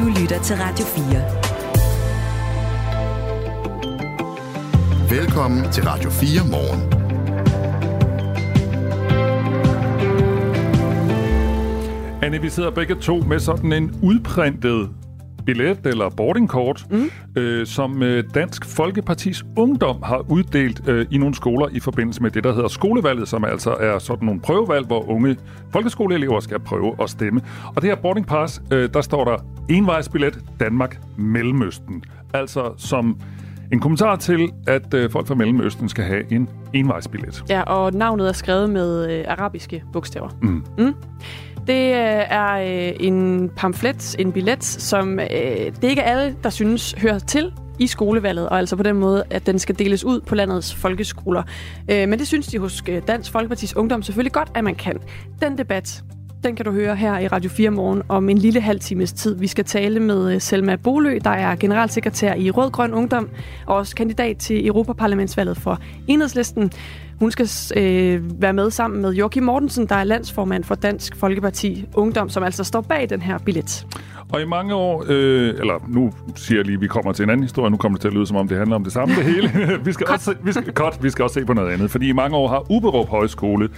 Du lytter til Radio 4. Velkommen til Radio 4 morgen. Anne, vi sidder begge to med sådan en udprintet billet eller boardingkort, mm. øh, som øh, Dansk Folkepartis Ungdom har uddelt øh, i nogle skoler i forbindelse med det, der hedder skolevalget, som altså er sådan nogle prøvevalg, hvor unge folkeskoleelever skal prøve at stemme. Og det her boardingpass, øh, der står der envejsbillet Danmark Mellemøsten. Altså som en kommentar til, at øh, folk fra Mellemøsten skal have en envejsbillet. Ja, og navnet er skrevet med øh, arabiske bogstaver. Mm. Mm. Det øh, er øh, en pamflet, en billet, som øh, det ikke er ikke alle, der synes hører til i skolevalget, og altså på den måde, at den skal deles ud på landets folkeskoler. Men det synes de hos Dansk Folkepartis Ungdom selvfølgelig godt, at man kan. Den debat, den kan du høre her i Radio 4 morgen om en lille halv times tid. Vi skal tale med Selma Bolø, der er generalsekretær i Rød Grøn Ungdom, og også kandidat til Europaparlamentsvalget for Enhedslisten. Hun skal øh, være med sammen med Joachim Mortensen, der er landsformand for Dansk Folkeparti Ungdom, som altså står bag den her billet. Og i mange år, øh, eller nu siger jeg lige, at vi kommer til en anden historie, nu kommer det til at lyde, som om det handler om det samme det hele. vi, skal også, vi, skal, cut, vi skal også se på noget andet, fordi i mange år har Uberup Højskole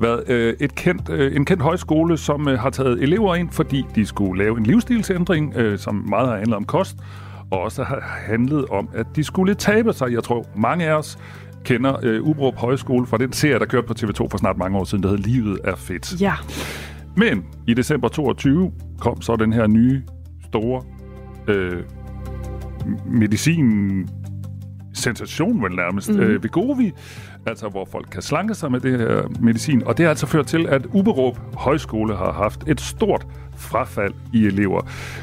været øh, et kendt, øh, en kendt højskole, som øh, har taget elever ind, fordi de skulle lave en livsstilsændring, øh, som meget har handlet om kost, og også har handlet om, at de skulle tabe sig. Jeg tror, mange af os kender øh, Ubrup Højskole fra den serie, der kørte på TV2 for snart mange år siden, der hed Livet er fedt. Ja. Men i december 22 kom så den her nye, store øh, medicin sensation vel nærmest, mm. øh, Vegovi, altså hvor folk kan slanke sig med det her medicin. Og det har altså ført til, at Uberup Højskole har haft et stort frafald i elever.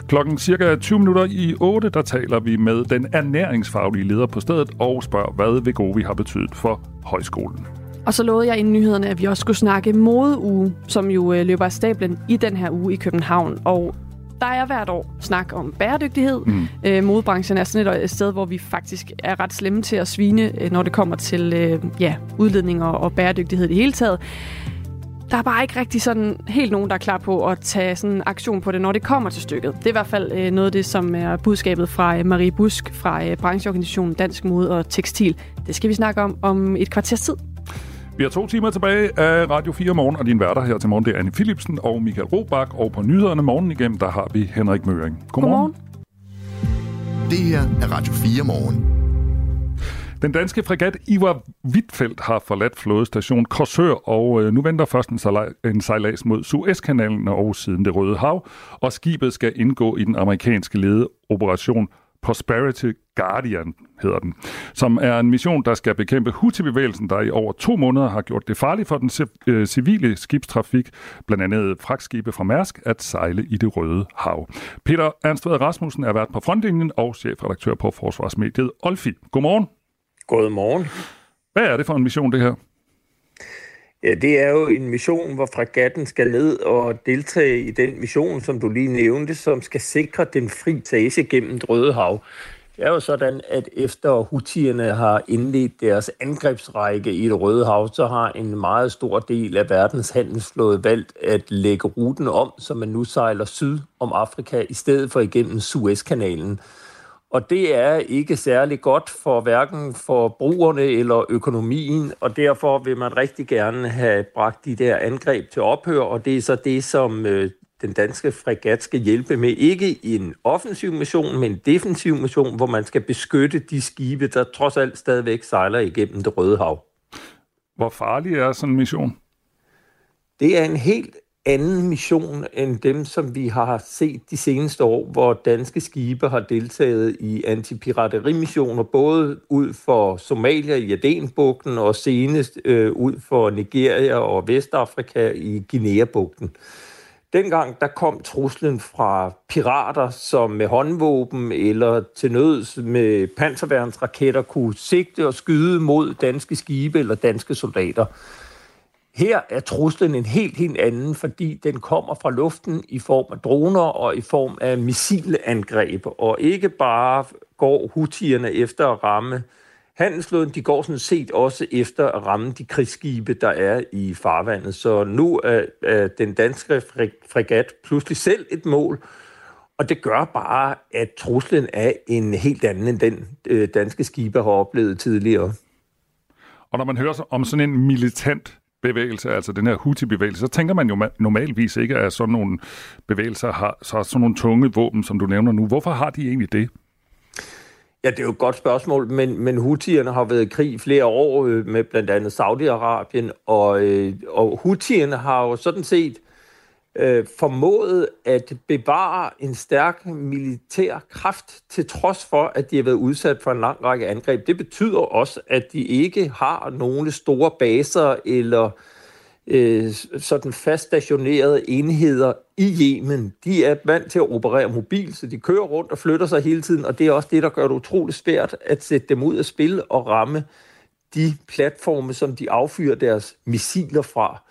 Klokken cirka 20 minutter i 8, der taler vi med den ernæringsfaglige leder på stedet og spørger, hvad Vegovi har betydet for højskolen. Og så lovede jeg i nyhederne, at vi også skulle snakke modeuge, som jo øh, løber af stablen i den her uge i København. Og der er hvert år snak om bæredygtighed. Mm. Øh, modebranchen er sådan et sted, hvor vi faktisk er ret slemme til at svine, øh, når det kommer til øh, ja, udledninger og bæredygtighed i det hele taget. Der er bare ikke rigtig sådan helt nogen, der er klar på at tage sådan aktion på det, når det kommer til stykket. Det er i hvert fald øh, noget af det, som er budskabet fra øh, Marie Busk fra øh, brancheorganisationen Dansk Mode og Tekstil. Det skal vi snakke om om et kvarters tid. Vi har to timer tilbage af Radio 4 morgen, og din værter her til morgen, det er Anne Philipsen og Michael Robach. Og på nyhederne morgen igennem, der har vi Henrik Møring. Godmorgen. Godmorgen. Det her er Radio 4 morgen. Den danske fregat Ivar Wittfeldt har forladt flådestation Korsør, og øh, nu venter først en, sejla- en sejlads mod Suezkanalen og siden det Røde Hav, og skibet skal indgå i den amerikanske ledede operation Prosperity Guardian hedder den, som er en mission, der skal bekæmpe Houthi-bevægelsen, der i over to måneder har gjort det farligt for den øh, civile skibstrafik, blandt andet fragtskibe fra Mærsk, at sejle i det røde hav. Peter Ernstved Rasmussen er vært på frontlinjen og chefredaktør på Forsvarsmediet Olfi. Godmorgen. Godmorgen. Hvad er det for en mission, det her? Ja, det er jo en mission, hvor fregatten skal ned og deltage i den mission, som du lige nævnte, som skal sikre den fri tage gennem det Røde Hav. Det er jo sådan, at efter hutierne har indledt deres angrebsrække i det Røde Hav, så har en meget stor del af verdens handelsflåde valgt at lægge ruten om, så man nu sejler syd om Afrika i stedet for igennem Suezkanalen. Og det er ikke særlig godt for hverken for brugerne eller økonomien, og derfor vil man rigtig gerne have bragt de der angreb til ophør, og det er så det, som øh, den danske fregat skal hjælpe med. Ikke i en offensiv mission, men en defensiv mission, hvor man skal beskytte de skibe, der trods alt stadigvæk sejler igennem det Røde Hav. Hvor farlig er sådan en mission? Det er en helt anden mission end dem, som vi har set de seneste år, hvor danske skibe har deltaget i antipiraterimissioner, både ud for Somalia i Adenbugten og senest øh, ud for Nigeria og Vestafrika i Guinea-bugten. Dengang der kom truslen fra pirater, som med håndvåben eller til nøds med panserværnsraketter kunne sigte og skyde mod danske skibe eller danske soldater. Her er truslen en helt, helt anden, fordi den kommer fra luften i form af droner og i form af missileangreb, og ikke bare går hutierne efter at ramme handelsflåden, de går sådan set også efter at ramme de krigsskibe, der er i farvandet. Så nu er, er den danske fregat pludselig selv et mål, Og det gør bare, at truslen er en helt anden end den øh, danske skibe har oplevet tidligere. Og når man hører om sådan en militant bevægelse, altså den her Houthi-bevægelse, så tænker man jo normalvis ikke, at sådan nogle bevægelser har så sådan nogle tunge våben, som du nævner nu. Hvorfor har de egentlig det? Ja, det er jo et godt spørgsmål, men, men Houthierne har været i krig i flere år øh, med blandt andet Saudi-Arabien, og, øh, og Houthierne har jo sådan set øh, formået at bevare en stærk militær kraft, til trods for, at de har været udsat for en lang række angreb. Det betyder også, at de ikke har nogle store baser eller øh, sådan fast stationerede enheder i Yemen. De er vant til at operere mobil, så de kører rundt og flytter sig hele tiden, og det er også det, der gør det utroligt svært at sætte dem ud af spil og ramme de platforme, som de affyrer deres missiler fra.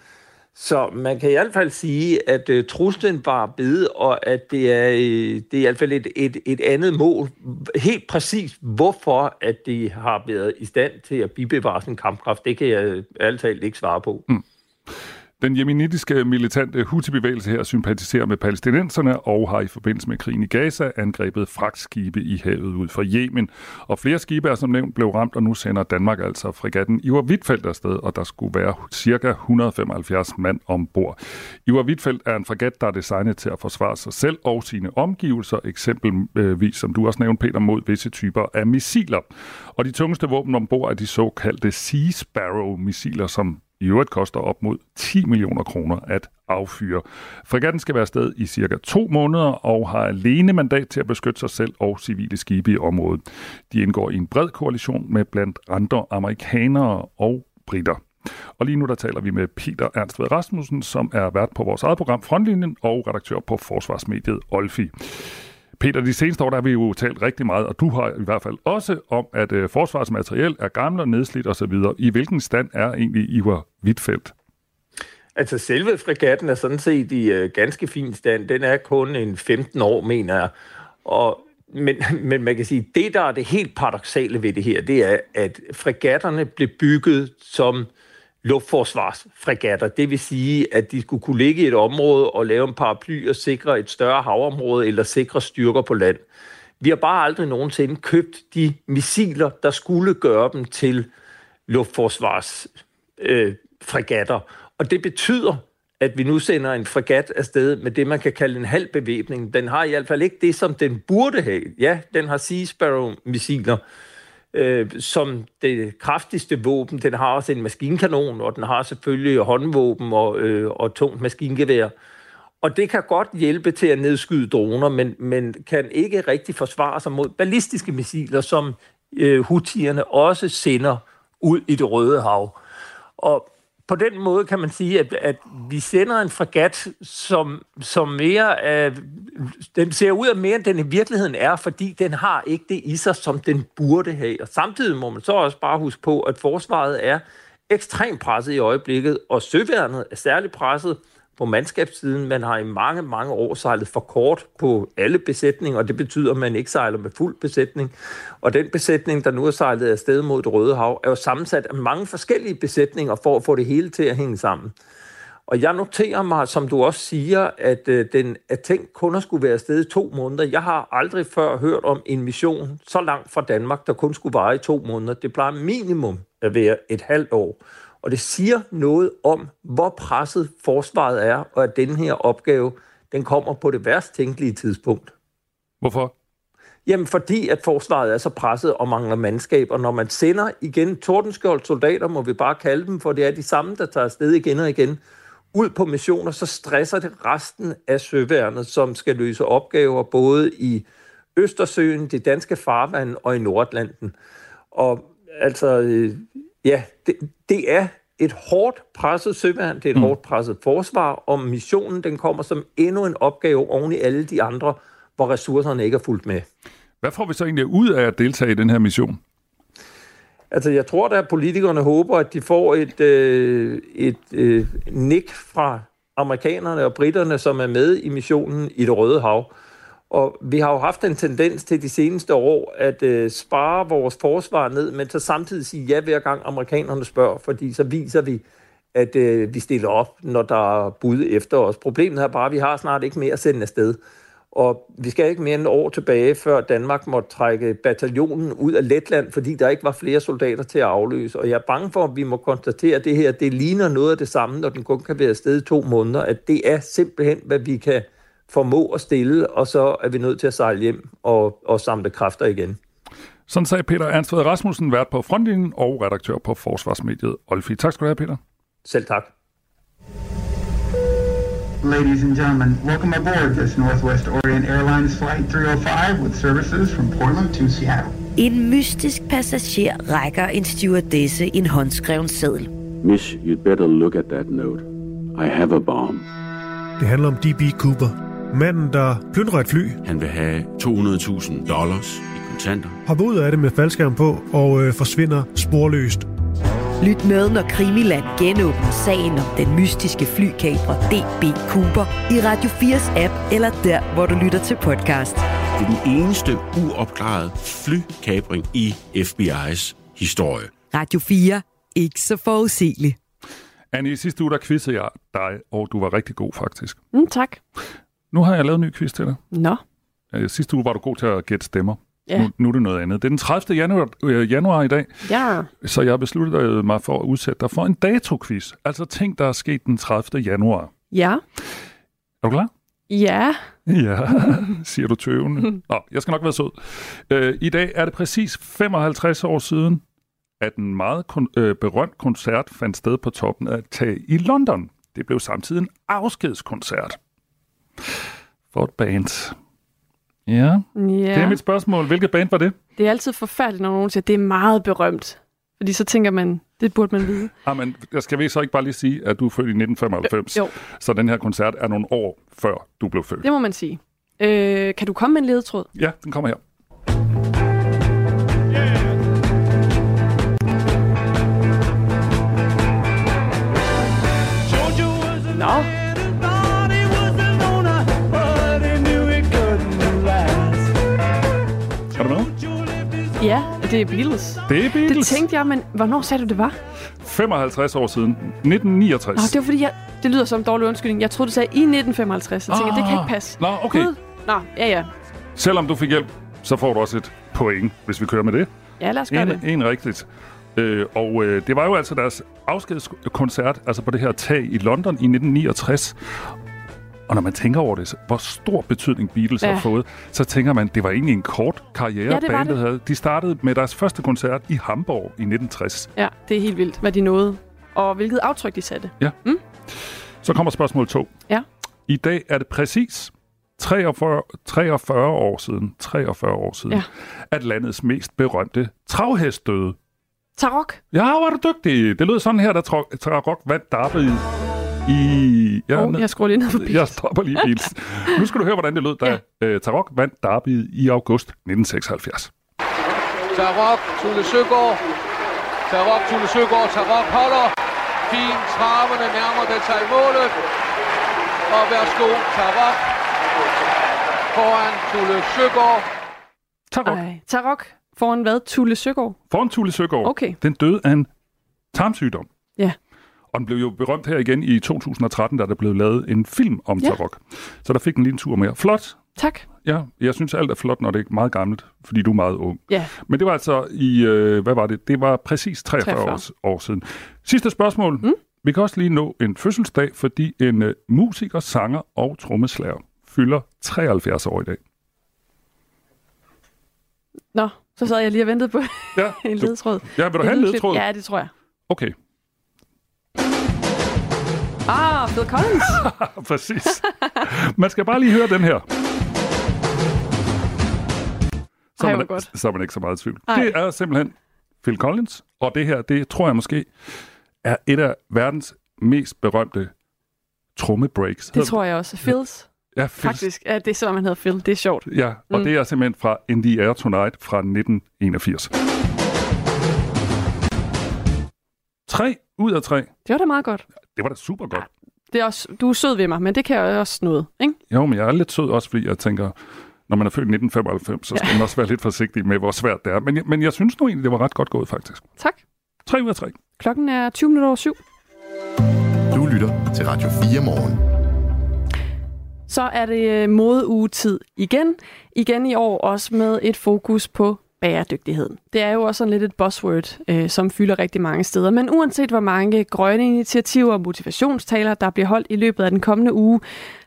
Så man kan i hvert fald sige, at øh, truslen var bed, og at det er, øh, det er i hvert fald et, et, et andet mål. Helt præcis hvorfor, at de har været i stand til at bibevare sin kampkraft, det kan jeg altid ikke svare på. Mm. Den jemenitiske militante Houthi-bevægelse her sympatiserer med palæstinenserne og har i forbindelse med krigen i Gaza angrebet fragtskibe i havet ud fra Yemen. Og flere skibe er som nævnt blev ramt, og nu sender Danmark altså fregatten Ivar Wittfeldt afsted, og der skulle være ca. 175 mand ombord. Ivar Wittfeldt er en fregat, der er designet til at forsvare sig selv og sine omgivelser, eksempelvis, som du også nævnte, Peter, mod visse typer af missiler. Og de tungeste våben ombord er de såkaldte Sea Sparrow-missiler, som i øvrigt koster op mod 10 millioner kroner at affyre. Fregatten skal være sted i cirka to måneder og har alene mandat til at beskytte sig selv og civile skibe i området. De indgår i en bred koalition med blandt andre amerikanere og britter. Og lige nu der taler vi med Peter Ernst Rasmussen, som er vært på vores eget program Frontlinjen og redaktør på forsvarsmediet Olfi. Peter, de seneste år der har vi jo talt rigtig meget, og du har i hvert fald også om, at øh, forsvarsmateriel er gammelt og nedslidt osv. I hvilken stand er egentlig Ivar Wittfeldt? Altså selve fregatten er sådan set i øh, ganske fin stand. Den er kun en 15 år, mener jeg. Og men, men man kan sige, det der er det helt paradoxale ved det her, det er, at fregatterne blev bygget som luftforsvarsfregatter. Det vil sige, at de skulle kunne ligge i et område og lave en paraply og sikre et større havområde eller sikre styrker på land. Vi har bare aldrig nogensinde købt de missiler, der skulle gøre dem til luftforsvarsfregatter. Øh, og det betyder, at vi nu sender en fregat afsted med det, man kan kalde en halv bevæbning. Den har i hvert fald ikke det, som den burde have. Ja, den har Sea Sparrow-missiler, øh, som det kraftigste våben. Den har også en maskinkanon, og den har selvfølgelig håndvåben og, øh, og tungt maskingevær. Og det kan godt hjælpe til at nedskyde droner, men, men kan ikke rigtig forsvare sig mod ballistiske missiler, som øh, hutierne også sender ud i det røde hav. Og på den måde kan man sige, at, at vi sender en fragat, som, som mere er, den ser ud af mere, end den i virkeligheden er, fordi den har ikke det i sig, som den burde have. Og samtidig må man så også bare huske på, at forsvaret er ekstremt presset i øjeblikket, og søværnet er særligt presset på mandskabssiden. Man har i mange, mange år sejlet for kort på alle besætninger, og det betyder, at man ikke sejler med fuld besætning. Og den besætning, der nu er sejlet afsted mod det Røde Hav, er jo sammensat af mange forskellige besætninger for at få det hele til at hænge sammen. Og jeg noterer mig, som du også siger, at øh, den er tænkt kun at skulle være afsted i to måneder. Jeg har aldrig før hørt om en mission så langt fra Danmark, der kun skulle vare i to måneder. Det plejer minimum at være et halvt år. Og det siger noget om, hvor presset forsvaret er, og at den her opgave, den kommer på det værst tænkelige tidspunkt. Hvorfor? Jamen, fordi at forsvaret er så presset og mangler mandskab, og når man sender igen tordenskjold soldater, må vi bare kalde dem, for det er de samme, der tager afsted igen og igen, ud på missioner, så stresser det resten af søværnet, som skal løse opgaver både i Østersøen, det danske farvand og i Nordatlanten. Og altså, øh, ja, det, det er et hårdt presset søværn, det er et mm. hårdt presset forsvar, og missionen den kommer som endnu en opgave oven i alle de andre, hvor ressourcerne ikke er fuldt med. Hvad får vi så egentlig ud af at deltage i den her mission? Altså, jeg tror, at politikerne håber, at de får et, øh, et øh, nik fra amerikanerne og britterne, som er med i missionen i det Røde Hav. Og vi har jo haft en tendens til de seneste år at øh, spare vores forsvar ned, men så samtidig sige ja hver gang amerikanerne spørger, fordi så viser vi, at øh, vi stiller op, når der er bud efter os. Problemet er bare, at vi har snart ikke mere at sende afsted. Og vi skal ikke mere end et år tilbage, før Danmark måtte trække bataljonen ud af Letland, fordi der ikke var flere soldater til at afløse. Og jeg er bange for, at vi må konstatere, at det her det ligner noget af det samme, når den kun kan være afsted i to måneder. At det er simpelthen, hvad vi kan formå at stille, og så er vi nødt til at sejle hjem og, og samle kræfter igen. Sådan sagde Peter Ernst Rasmussen, vært på frontlinjen og redaktør på Forsvarsmediet Olfi. Tak skal du have, Peter. Selv tak. Ladies and gentlemen, welcome aboard this Northwest Orient Airlines Flight 305 with services from Portland to Seattle. En mystisk passager rækker en stewardesse en håndskreven seddel. Miss, you'd better look at that note. I have a bomb. Det handler om D.B. Cooper. Manden, der plyndrer et fly, Han vil have 200.000 dollars i kontanter. hopper ud af det med faldskærm på og øh, forsvinder sporløst. Lyt med, når Krimiland genåbner sagen om den mystiske flykabrer DB Cooper i Radio 4's app, eller der, hvor du lytter til podcast. Det er den eneste uopklarede flykabring i FBI's historie. Radio 4. Ikke så forudsigeligt. Annie, i sidste uge der quizzede jeg dig, og du var rigtig god faktisk. Mm, tak. Nu har jeg lavet en ny quiz til dig. Nå. Øh, Sidste uge var du god til at gætte stemmer. Ja. Nu, nu er det noget andet. Det er den 30. januar, øh, januar i dag, Ja. så jeg besluttede mig for at udsætte dig for en dato-quiz. Altså ting, der er sket den 30. januar. Ja. Er du klar? Ja. Ja, siger du tøvende. Nå, jeg skal nok være sød. Øh, I dag er det præcis 55 år siden, at en meget kon- øh, berømt koncert fandt sted på toppen af et tag i London. Det blev samtidig en afskedskoncert. For et band. Ja, Ja. det er mit spørgsmål. Hvilket band var det? Det er altid forfærdeligt, når nogen siger, at det er meget berømt. Fordi så tænker man, det burde man vide. Jamen, jeg skal vi så ikke bare lige sige, at du er født i 1995, Jo, så den her koncert er nogle år før du blev født. det må man sige. Øh, kan du komme med en ledetråd? Ja, den kommer her. Det er Beatles. Det er Beatles. Det tænkte jeg, men hvornår sagde du, det var? 55 år siden. 1969. Nå, det var fordi, jeg, det lyder som en dårlig undskyldning. Jeg troede, du sagde i 1955. Så tænkte jeg, det kan ikke passe. Nå, okay. Gud. Nå, ja, ja. Selvom du fik hjælp, så får du også et point, hvis vi kører med det. Ja, lad os gøre En, det. en rigtigt. Øh, og øh, det var jo altså deres afskedskoncert, altså på det her tag i London i 1969. Og når man tænker over det, hvor stor betydning Beatles ja. Ja. har fået, så tænker man, det var egentlig en kort karriere, Ja, det var bandet det. havde. De startede med deres første koncert i Hamburg i 1960. Ja, det er helt vildt, hvad de nåede. Og hvilket aftryk de satte. Så kommer spørgsmål to. Ja. I dag er det præcis 43, 43 år siden, 43 år siden, Ja. at landets mest berømte travhest døde. Tarok. Ja, er du dygtig. Det lød sådan her, da Tarok vandt derby i... Ja, Oh, jeg skruer lige ned på jeg Beatles. stopper lige Beatles. Nu skal du høre, hvordan det lød, da ja. Tarok vandt derby i august 1976. Tarok, Tule Søgaard. Tarok, Tule Søgaard. Tarok holder. Fint traverne nærmer den sig i målet. Og værsgo, Tarok. Foran Tule Søgaard. Tarok. Ej, Tarok foran hvad? Tule Søgaard? Foran Tule Søgaard. Okay. Den døde af en tarmsygdom. Og den blev jo berømt her igen i 2013, da der blev lavet en film om Ja. Tarok. Så der fik den lige en tur mere. Flot. Tak. Ja, jeg synes alt er flot, når det er meget gammelt, fordi du er meget ung. Ja. Men det var altså i, øh, hvad var det? Det var præcis 43, 43. År, år siden. Sidste spørgsmål. Mm? Vi kan også lige nå en fødselsdag, fordi en øh, musiker, sanger og trommeslager fylder 73 år i dag. Nå, så sad jeg lige og ventede på Ja, en du, ledetråd. ja vil du have en ledetråd? Ja, det tror jeg. Okay, Ah, Phil Collins. præcis. Man skal bare lige høre den her. Så, Ej, er man, godt. så er man ikke så meget i tvivl. Ej. Det er simpelthen Phil Collins, og det her, det tror jeg måske er et af verdens mest berømte trommebreaks. Det tror jeg også. Phils, Ja, Phil's faktisk. Ja, det er sådan, man hedder Phil. Det er sjovt. Ja, og Mm. det er simpelthen fra In the Air Tonight fra 1981. 3 ud af 3. Det var da meget godt. Det var da super godt. Det er også, du er sød ved mig, men det kan jeg også noget, ikke? Jo, men jeg er lidt sød også, fordi jeg tænker, når man er født i 1995, så skal man også være lidt forsigtig med, hvor svært det er. Men, jeg- men jeg synes nu egentlig, det var ret godt gået, faktisk. Tak. 3 ud af 3. Klokken er 20 minutter over syv. Du lytter til Radio 4 morgen. Så er det øh, modeugetid igen. Igen i år også med et fokus på bæredygtighed. Det er jo også sådan lidt et buzzword, øh, som fylder rigtig mange steder. Men uanset hvor mange grønne initiativer og motivationstaler, der bliver holdt i løbet af den kommende uge,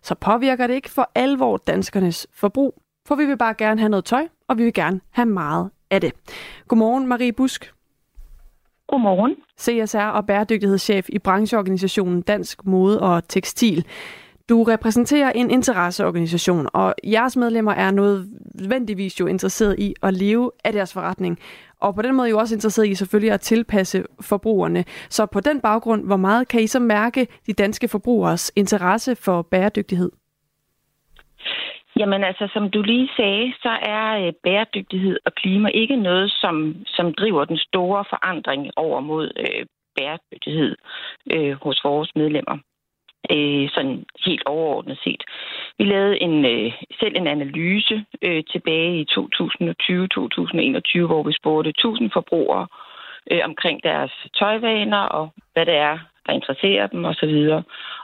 så påvirker det ikke for alvor danskernes forbrug. For vi vil bare gerne have noget tøj, og vi vil gerne have meget af det. Godmorgen, Marie Busk. Godmorgen. CSR og bæredygtighedschef i brancheorganisationen Dansk Mode og Tekstil. Du repræsenterer en interesseorganisation, og jeres medlemmer er nødvendigvis jo interesseret i at leve af deres forretning. Og på den måde er I jo også interesseret i selvfølgelig at tilpasse forbrugerne. Så på den baggrund, hvor meget kan I så mærke de danske forbrugers interesse for bæredygtighed? Jamen altså, som du lige sagde, så er øh, bæredygtighed og klima ikke noget, som, som driver den store forandring over mod øh, bæredygtighed øh, hos vores medlemmer. Øh, sådan helt overordnet set. Vi lavede en, øh, selv en analyse øh, tilbage i 2020-2021, hvor vi spurgte 1000 forbrugere øh, omkring deres tøjvaner og hvad det er, der interesserer dem osv.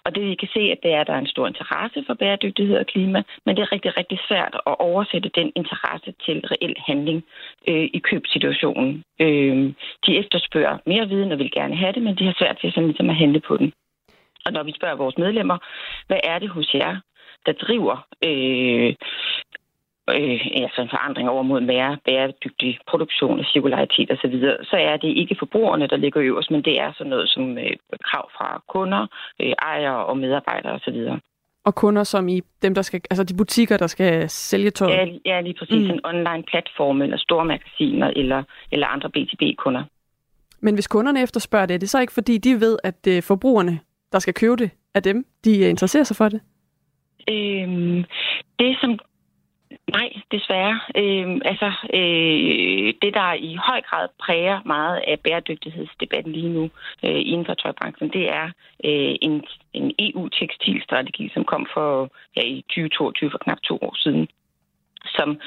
Og det vi kan se, at det er, at der er en stor interesse for bæredygtighed og klima, men det er rigtig, rigtig svært at oversætte den interesse til reel handling øh, i købsituationen. Øh, de efterspørger mere viden og vil gerne have det, men de har svært til sådan, ligesom at handle på den. Og når vi spørger vores medlemmer, hvad er det hos jer, der driver øh, øh, altså en forandring over mod mere bæredygtig produktion og cirkularitet osv., så, så er det ikke forbrugerne, der ligger øverst, men det er sådan noget som øh, krav fra kunder, øh, ejere og medarbejdere osv. Og kunder som i dem, der skal, altså de butikker, der skal sælge tøj? Ja, ja lige præcis. Mm. En online platform eller store magasiner eller, eller andre B2B-kunder. Men hvis kunderne efterspørger det, er det så ikke fordi, de ved, at øh, forbrugerne, der skal købe det, af dem, de øh, interesserer sig for det? Øhm, det, som Nej, desværre. Øhm, altså, øh, det, der i høj grad præger meget af bæredygtighedsdebatten lige nu øh, inden for tøjbranchen, det er øh, en, en EU-tekstilstrategi, som kom for ja, i 2022 for knap to år siden, som,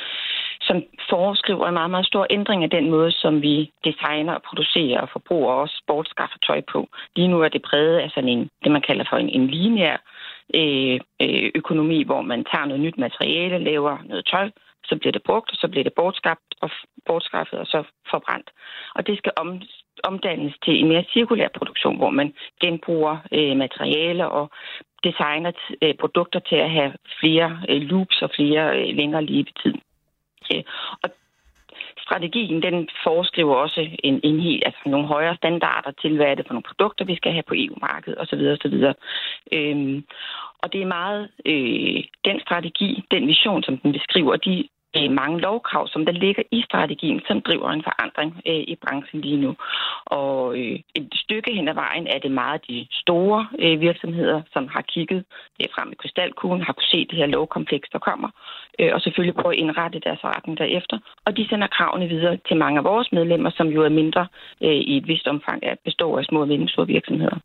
som foreskriver en meget, meget stor ændring af den måde, som vi designer og producerer og forbruger og også sportskaffer tøj på. Lige nu er det præget af sådan en, det man kalder for en, en lineær øh, øh, økonomi, hvor man tager noget nyt materiale, laver noget tøj, så bliver det brugt, og så bliver det bortskabt og bortskaffet og så forbrændt. Og det skal om, omdannes til en mere cirkulær produktion, hvor man genbruger øh, materialer og designer øh, produkter til at have flere øh, loops og flere øh, længere levetid til. og strategien, den foreskriver også en, en helt, altså nogle højere standarder til, hvad er det for nogle produkter, vi skal have på EU-markedet osv. osv. Øhm, og det er meget øh, den strategi, den vision, som den beskriver, de øh, mange lovkrav, som der ligger i strategien, som driver en forandring øh, i branchen lige nu. Og øh, et stykke hen ad vejen er det meget de store øh, virksomheder, som har kigget øh, frem i krystalkuglen, har kunne se det her lovkompleks, der kommer, øh, og selvfølgelig prøve at indrette deres retning derefter. Og de sender kravene videre til mange af vores medlemmer, som jo er mindre øh, i et vist omfang at består af små og mellemstore virksomheder.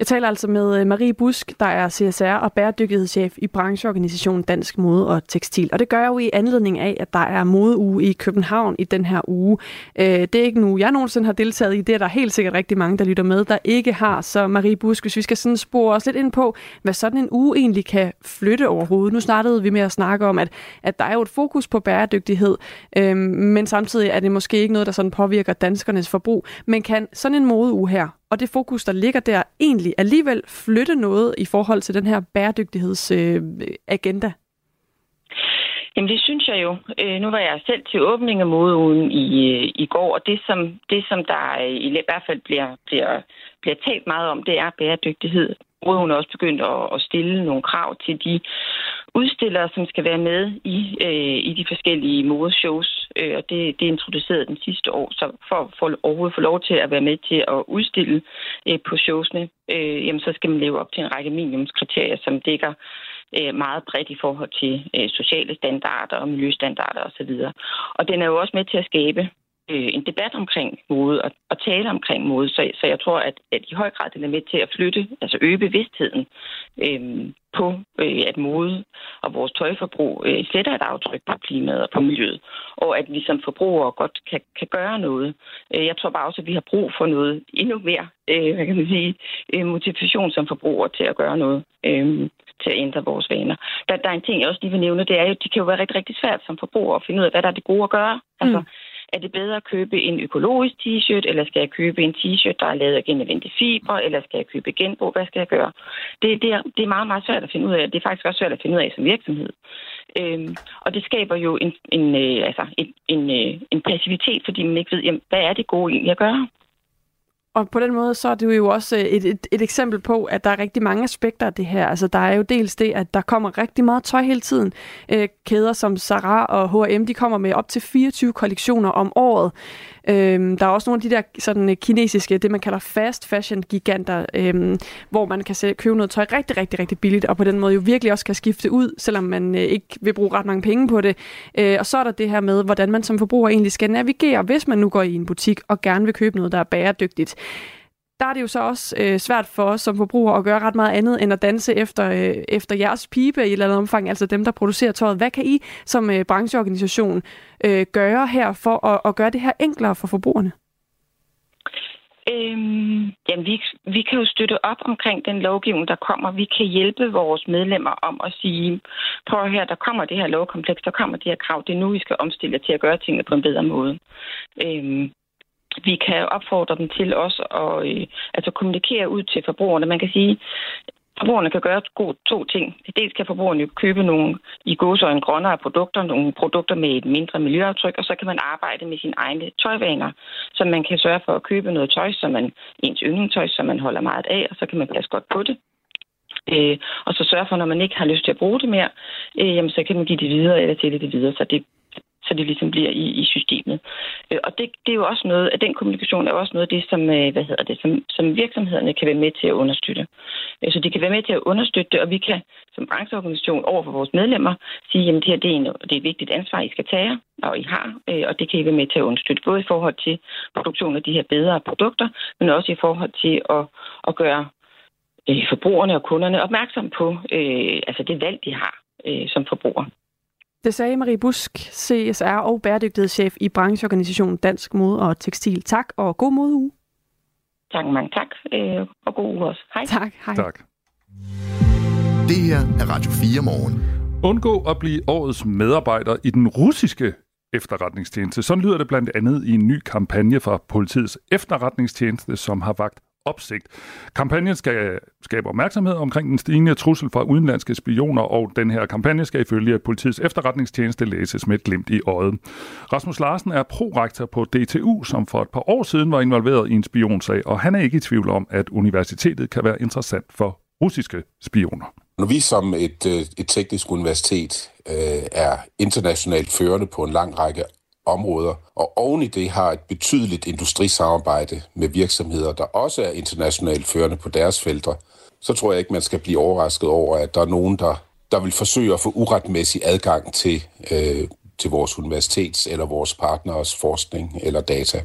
Jeg taler altså med øh, Marie Busk, der er CSR og bæredygtighedschef i brancheorganisationen Dansk Mode og Tekstil. Og det gør jeg jo i anledning af, at der er modeuge i København i den her uge. Øh, det er ikke nu, jeg nogensinde har deltaget i. Det er der helt sikkert rigtig mange, der lytter med, der ikke har. Så Marie Busk, hvis vi skal sådan spore os lidt ind på, hvad sådan en uge egentlig kan flytte overhovedet. Nu startede vi med at snakke om, at, at der er jo et fokus på bæredygtighed, øhm, men samtidig er det måske ikke noget, der sådan påvirker danskernes forbrug. Men kan sådan en modeuge her og det fokus, der ligger der, egentlig alligevel flytte noget i forhold til den her bæredygtighedsagenda? Øh, Jamen det synes jeg jo. Øh, nu var jeg selv til åbning af modeugen i, øh, i går, og det som, det, som der øh, i hvert fald bliver, bliver, bliver talt meget om, det er bæredygtighed. Modeugen er også begyndt at, at stille nogle krav til de udstillere, som skal være med i, øh, i de forskellige modeshows, øh, og det, det er introduceret den sidste år. Så for, for overhovedet få lov til at være med til at udstille øh, på showsene, øh, jamen, så skal man leve op til en række minimumskriterier, som dækker øh, meget bredt i forhold til øh, sociale standarder og miljøstandarder osv. Og den er jo også med til at skabe øh, en debat omkring mode og, og tale omkring mode. Så, så jeg tror, at, at i høj grad den er med til at flytte, altså øge bevidstheden øh, på, øh, at mode og vores tøjforbrug øh, sætter et aftryk på klimaet og på miljøet, og at vi som forbrugere godt kan, kan gøre noget. Øh, jeg tror bare også, at vi har brug for noget endnu mere, øh, hvad kan man sige, øh, motivation som forbrugere til at gøre noget. Øh, til at ændre vores vaner. Der, der er en ting, jeg også lige vil nævne, det er jo, det kan jo være rigtig, rigtig svært som forbruger at finde ud af, hvad der er det gode at gøre. Altså, mm. Er det bedre at købe en økologisk t-shirt, eller skal jeg købe en t-shirt, der er lavet af genanvendte fibre, eller skal jeg købe genbrug? Hvad skal jeg gøre? Det, det, er, det er meget, meget svært at finde ud af. Det er faktisk også svært at finde ud af som virksomhed. Øhm, og det skaber jo en, en, øh, altså en, en, øh, en passivitet, fordi man ikke ved, jamen, hvad er det gode egentlig at gøre? Og på den måde, så er det jo også øh, et, et, et eksempel på, at der er rigtig mange aspekter af det her. Altså, der er jo dels det, at der kommer rigtig meget tøj hele tiden. Øh, kæder som Zara og H&M, de kommer med op til 24 kollektioner om året. Øhm, der er også nogle af de der sådan, øh, kinesiske, det man kalder fast fashion giganter, øhm, hvor man kan se, købe noget tøj rigtig, rigtig, rigtig billigt, og på den måde jo virkelig også kan skifte ud, selvom man øh, ikke vil bruge ret mange penge på det. Øh, og så er der det her med, hvordan man som forbruger egentlig skal navigere, hvis man nu går i en butik og gerne vil købe noget, der er bæredygtigt der er det jo så også øh, svært for os som forbrugere at gøre ret meget andet end at danse efter, øh, efter jeres pibe i et eller andet omfang, altså dem, der producerer tøjet. Hvad kan I som øh, brancheorganisation øh, gøre her for at, at gøre det her enklere for forbrugerne? Øhm, jamen, vi, vi kan jo støtte op omkring den lovgivning, der kommer. Vi kan hjælpe vores medlemmer om at sige, prøv her, der kommer det her lovkompleks, der kommer det her krav, det er nu, vi skal omstille til at gøre tingene på en bedre måde. Øhm, vi kan opfordre dem til også at øh, altså kommunikere ud til forbrugerne. Man kan sige, Forbrugerne kan gøre to ting. Dels kan forbrugerne købe nogle i en grønnere produkter, nogle produkter med et mindre miljøaftryk, og så kan man arbejde med sine egne tøjvaner, så man kan sørge for at købe noget tøj, som man, ens yndlingstøj, som man holder meget af, og så kan man passe godt på det. Øh, og så sørge for, når man ikke har lyst til at bruge det mere, øh, jamen, så kan man give det videre eller tælle det videre. Så det så det ligesom bliver i, i systemet. Øh, og det, det er jo også noget, at den kommunikation er også noget af det, som, øh, hvad hedder det, som, som virksomhederne kan være med til at understøtte. Øh, så de kan være med til at understøtte det, og vi kan som brancheorganisation over for vores medlemmer sige, at det her det er, en, det er et vigtigt ansvar, I skal tage, og I har, øh, og det kan I være med til at understøtte, både i forhold til produktion af de her bedre produkter, men også i forhold til at, at gøre øh, forbrugerne og kunderne opmærksom på øh, altså det valg, de har øh, som forbruger. Det sagde Marie Busk, CSR og bæredygtighedschef i brancheorganisationen Dansk Mode og Tekstil. Tak og god modeuge. Tak, mange tak. Øh, og god uge også. Hej. Tak, hej. Tak. Det her er Radio 4 morgen. Undgå at blive årets medarbejder i den russiske efterretningstjeneste. Sådan lyder det blandt andet i en ny kampagne fra politiets efterretningstjeneste, som har vagt opsigt. Kampagnen skal skabe opmærksomhed omkring den stigende trussel fra udenlandske spioner, og den her kampagne skal ifølge politiets efterretningstjeneste læses med et glimt i øjet. Rasmus Larsen er prorektor på DTU, som for et par år siden var involveret i en spionsag, og han er ikke i tvivl om, at universitetet kan være interessant for russiske spioner. Når vi som et, øh, et teknisk universitet øh, er internationalt førende på en lang række områder, og oven i det har et betydeligt industrisamarbejde med virksomheder, der også er internationalt førende på deres felter, så tror jeg ikke, man skal blive overrasket over, at der er nogen, der, der vil forsøge at få uretmæssig adgang til, øh, til vores universitets eller vores partners forskning eller data.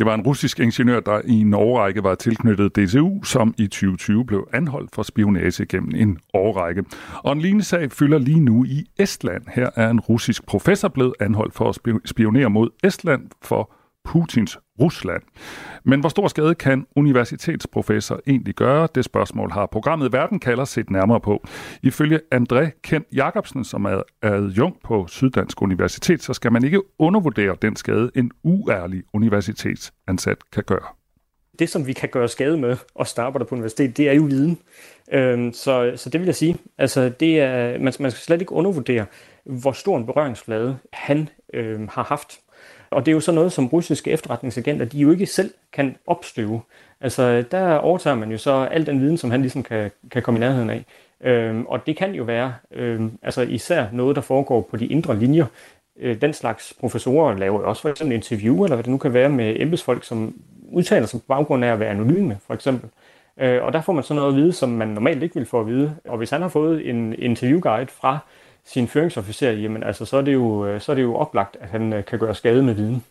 Det var en russisk ingeniør, der i en årrække var tilknyttet DTU, som i 2020 blev anholdt for spionage gennem en årrække. Og en lignende sag fylder lige nu i Estland. Her er en russisk professor blevet anholdt for at spionere mod Estland for Putins Rusland. Men hvor stor skade kan universitetsprofessor egentlig gøre? Det spørgsmål har programmet Verden kalder set nærmere på. Ifølge André Kent Jacobsen, som er adjunkt på Syddansk Universitet, så skal man ikke undervurdere den skade, en uærlig universitetsansat kan gøre. Det, som vi kan gøre skade med og arbejder på universitet, det er jo viden. Øhm, så, så det vil jeg sige. Altså, det er, man, man skal slet ikke undervurdere, hvor stor en berøringsflade han øhm, har haft og det er jo så noget, som russiske efterretningsagenter, de jo ikke selv kan opstøve. Altså, der overtager man jo så al den viden, som han ligesom kan, kan komme i nærheden af. Øhm, og det kan jo være øhm, altså især noget, der foregår på de indre linjer. Øh, den slags professorer laver jo også for eksempel interview, eller hvad det nu kan være med embedsfolk, som udtaler sig på baggrund af at være anonyme, for eksempel. Øh, og der får man sådan noget at vide, som man normalt ikke vil få at vide. Og hvis han har fået en interviewguide fra sin føringsofficer, jamen altså, så er det jo, øh, så er det jo oplagt, at han øh, kan gøre skade med viden.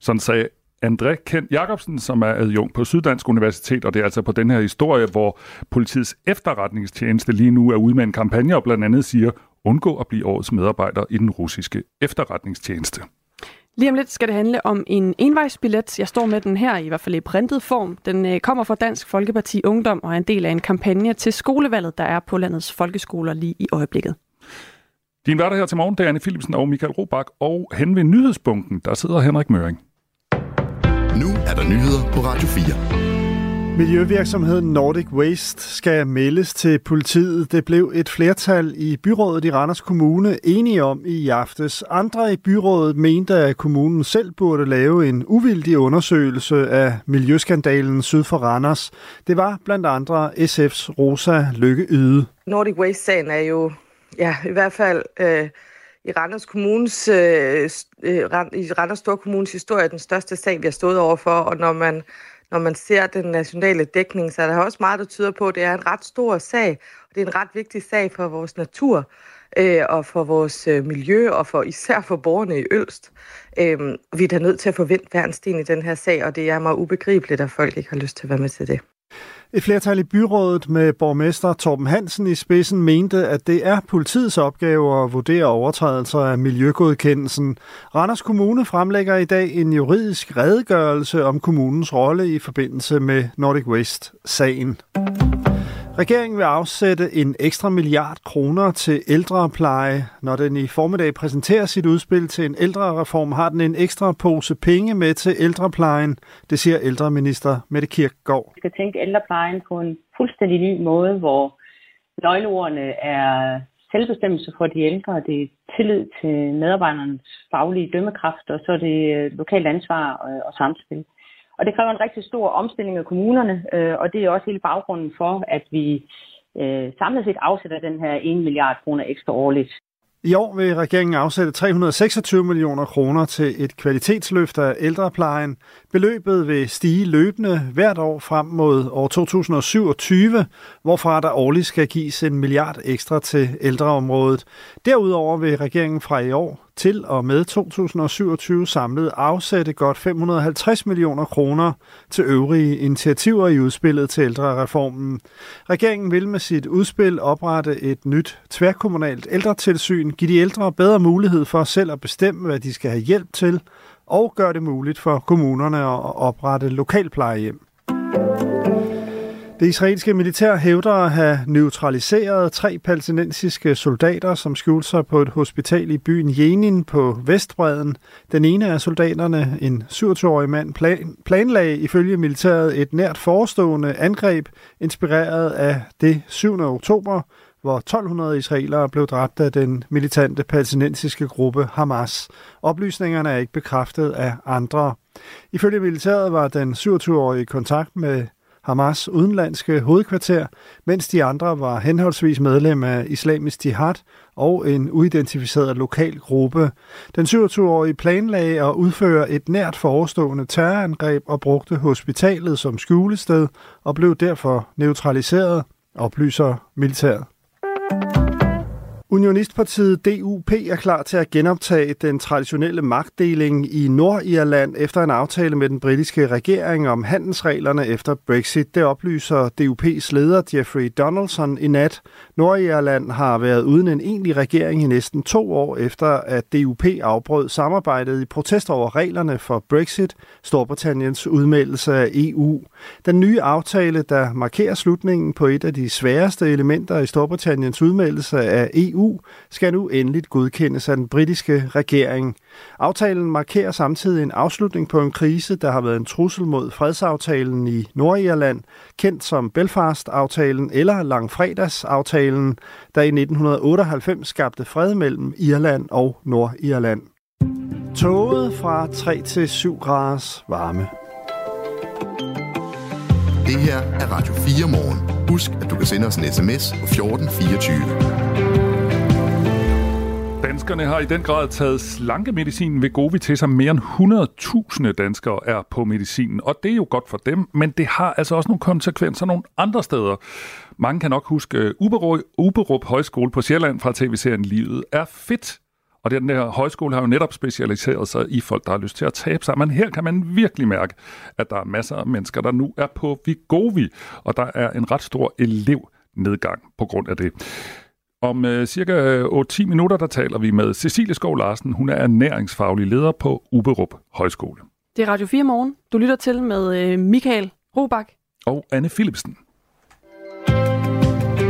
Sådan sagde André Kent Jacobsen, som er adjunkt på Syddansk Universitet, og det er altså på den her historie, hvor politiets efterretningstjeneste lige nu er ude med en kampagne og blandt andet siger, undgå at blive årets medarbejder i den russiske efterretningstjeneste. Lige om lidt skal det handle om en envejsbillet. Jeg står med den her, i hvert fald i printet form. Den øh, kommer fra Dansk Folkeparti Ungdom og er en del af en kampagne til skolevalget, der er på landets folkeskoler lige i øjeblikket. Din værter her til morgen, det er Anne Philipsen og Michael Robach, og hen ved nyhedsbunken, der sidder Henrik Møring. Nu er der nyheder på Radio 4. Miljøvirksomheden Nordic Waste skal meldes til politiet. Det blev et flertal i byrådet i Randers Kommune enige om i aftes. Andre i byrådet mente, at kommunen selv burde lave en uvildig undersøgelse af miljøskandalen syd for Randers. Det var blandt andre SF's Rosa Lykke Yde. Nordic Waste-sagen er jo ja, i hvert fald øh, i Randers Kommunes, øh, øh i Randers Storkommunes historie den største sag, vi har stået overfor, og når man når man ser den nationale dækning, så er der også meget, der tyder på, at det er en ret stor sag, og det er en ret vigtig sag for vores natur øh, og for vores øh, miljø, og for især for borgerne i Ølst. Øh, vi er da nødt til at få vendt hver sten i den her sag, og det er meget ubegribeligt, at folk ikke har lyst til at være med til det. Et flertal i byrådet med borgmester Torben Hansen i spidsen mente, at det er politiets opgave at vurdere overtrædelser af miljøgodkendelsen. Randers Kommune fremlægger i dag en juridisk redegørelse om kommunens rolle i forbindelse med Nordic Waste-sagen. Regeringen vil afsætte en ekstra milliard kroner til ældrepleje. Når den i formiddag præsenterer sit udspil til en ældrereform, har den en ekstra pose penge med til ældreplejen. Det siger ældreminister Mette Kirkgaard. Vi skal tænke design på en fuldstændig ny måde, hvor nøgleordene er selvbestemmelse for de ældre, det er tillid til medarbejdernes faglige dømmekraft, og så er det øh, lokalt ansvar øh, og samspil. Og det kræver en rigtig stor omstilling af kommunerne, øh, og det er også hele baggrunden for, at vi samlet set afsætter den her 1 milliard kroner ekstra årligt. I år vil regeringen afsætte 326 millioner kroner til et kvalitetsløft af ældreplejen. Beløbet vil stige løbende hvert år frem mod år 2027, hvorfra der årligt skal gives en milliard ekstra til ældreområdet. Derudover vil regeringen fra i år til og med 2027 samlet afsætte godt 550 millioner kroner til øvrige initiativer i udspillet til ældrereformen. Regeringen vil med sit udspil oprette et nyt tværkommunalt ældretilsyn, give de ældre bedre mulighed for selv at bestemme, hvad de skal have hjælp til, og gøre det muligt for kommunerne at oprette lokalplejehjem. Det israelske militær hævder at have neutraliseret tre palæstinensiske soldater, som skjulte sig på et hospital i byen Jenin på Vestbreden. Den ene af soldaterne, en 27-årig mand, plan- planlagde ifølge militæret et nært forestående angreb, inspireret af det 7. oktober, hvor 1200 israelere blev dræbt af den militante palæstinensiske gruppe Hamas. Oplysningerne er ikke bekræftet af andre. Ifølge militæret var den 27-årige i kontakt med Hamas udenlandske hovedkvarter, mens de andre var henholdsvis medlem af Islamisk Jihad og en uidentificeret lokal gruppe. Den 27-årige planlagde at udføre et nært forestående terrorangreb og brugte hospitalet som skjulested og blev derfor neutraliseret, oplyser militæret. Unionistpartiet DUP er klar til at genoptage den traditionelle magtdeling i Nordirland efter en aftale med den britiske regering om handelsreglerne efter Brexit. Det oplyser DUP's leder Jeffrey Donaldson i nat. Nordirland har været uden en egentlig regering i næsten to år efter, at DUP afbrød samarbejdet i protest over reglerne for Brexit, Storbritanniens udmeldelse af EU. Den nye aftale, der markerer slutningen på et af de sværeste elementer i Storbritanniens udmeldelse af EU, EU skal nu endeligt godkendes af den britiske regering. Aftalen markerer samtidig en afslutning på en krise, der har været en trussel mod fredsaftalen i Nordirland, kendt som Belfast-aftalen eller Langfredags-aftalen, der i 1998 skabte fred mellem Irland og Nordirland. Toget fra 3 til 7 graders varme. Det her er Radio 4 morgen. Husk, at du kan sende os en sms på 1424. Danskerne har i den grad taget slankemedicinen ved Govi til sig. Mere end 100.000 danskere er på medicinen, og det er jo godt for dem, men det har altså også nogle konsekvenser nogle andre steder. Mange kan nok huske øh, Uberup, Uberup Højskole på Sjælland fra tv-serien Livet er fedt. Og den der højskole har jo netop specialiseret sig i folk, der har lyst til at tabe sig. Men her kan man virkelig mærke, at der er masser af mennesker, der nu er på Vigovi, og der er en ret stor elevnedgang på grund af det. Om øh, cirka 8-10 minutter, der taler vi med Cecilie Skov Larsen. Hun er ernæringsfaglig leder på Uberup Højskole. Det er Radio 4 morgen. Du lytter til med øh, Michael Robach. Og Anne Philipsen.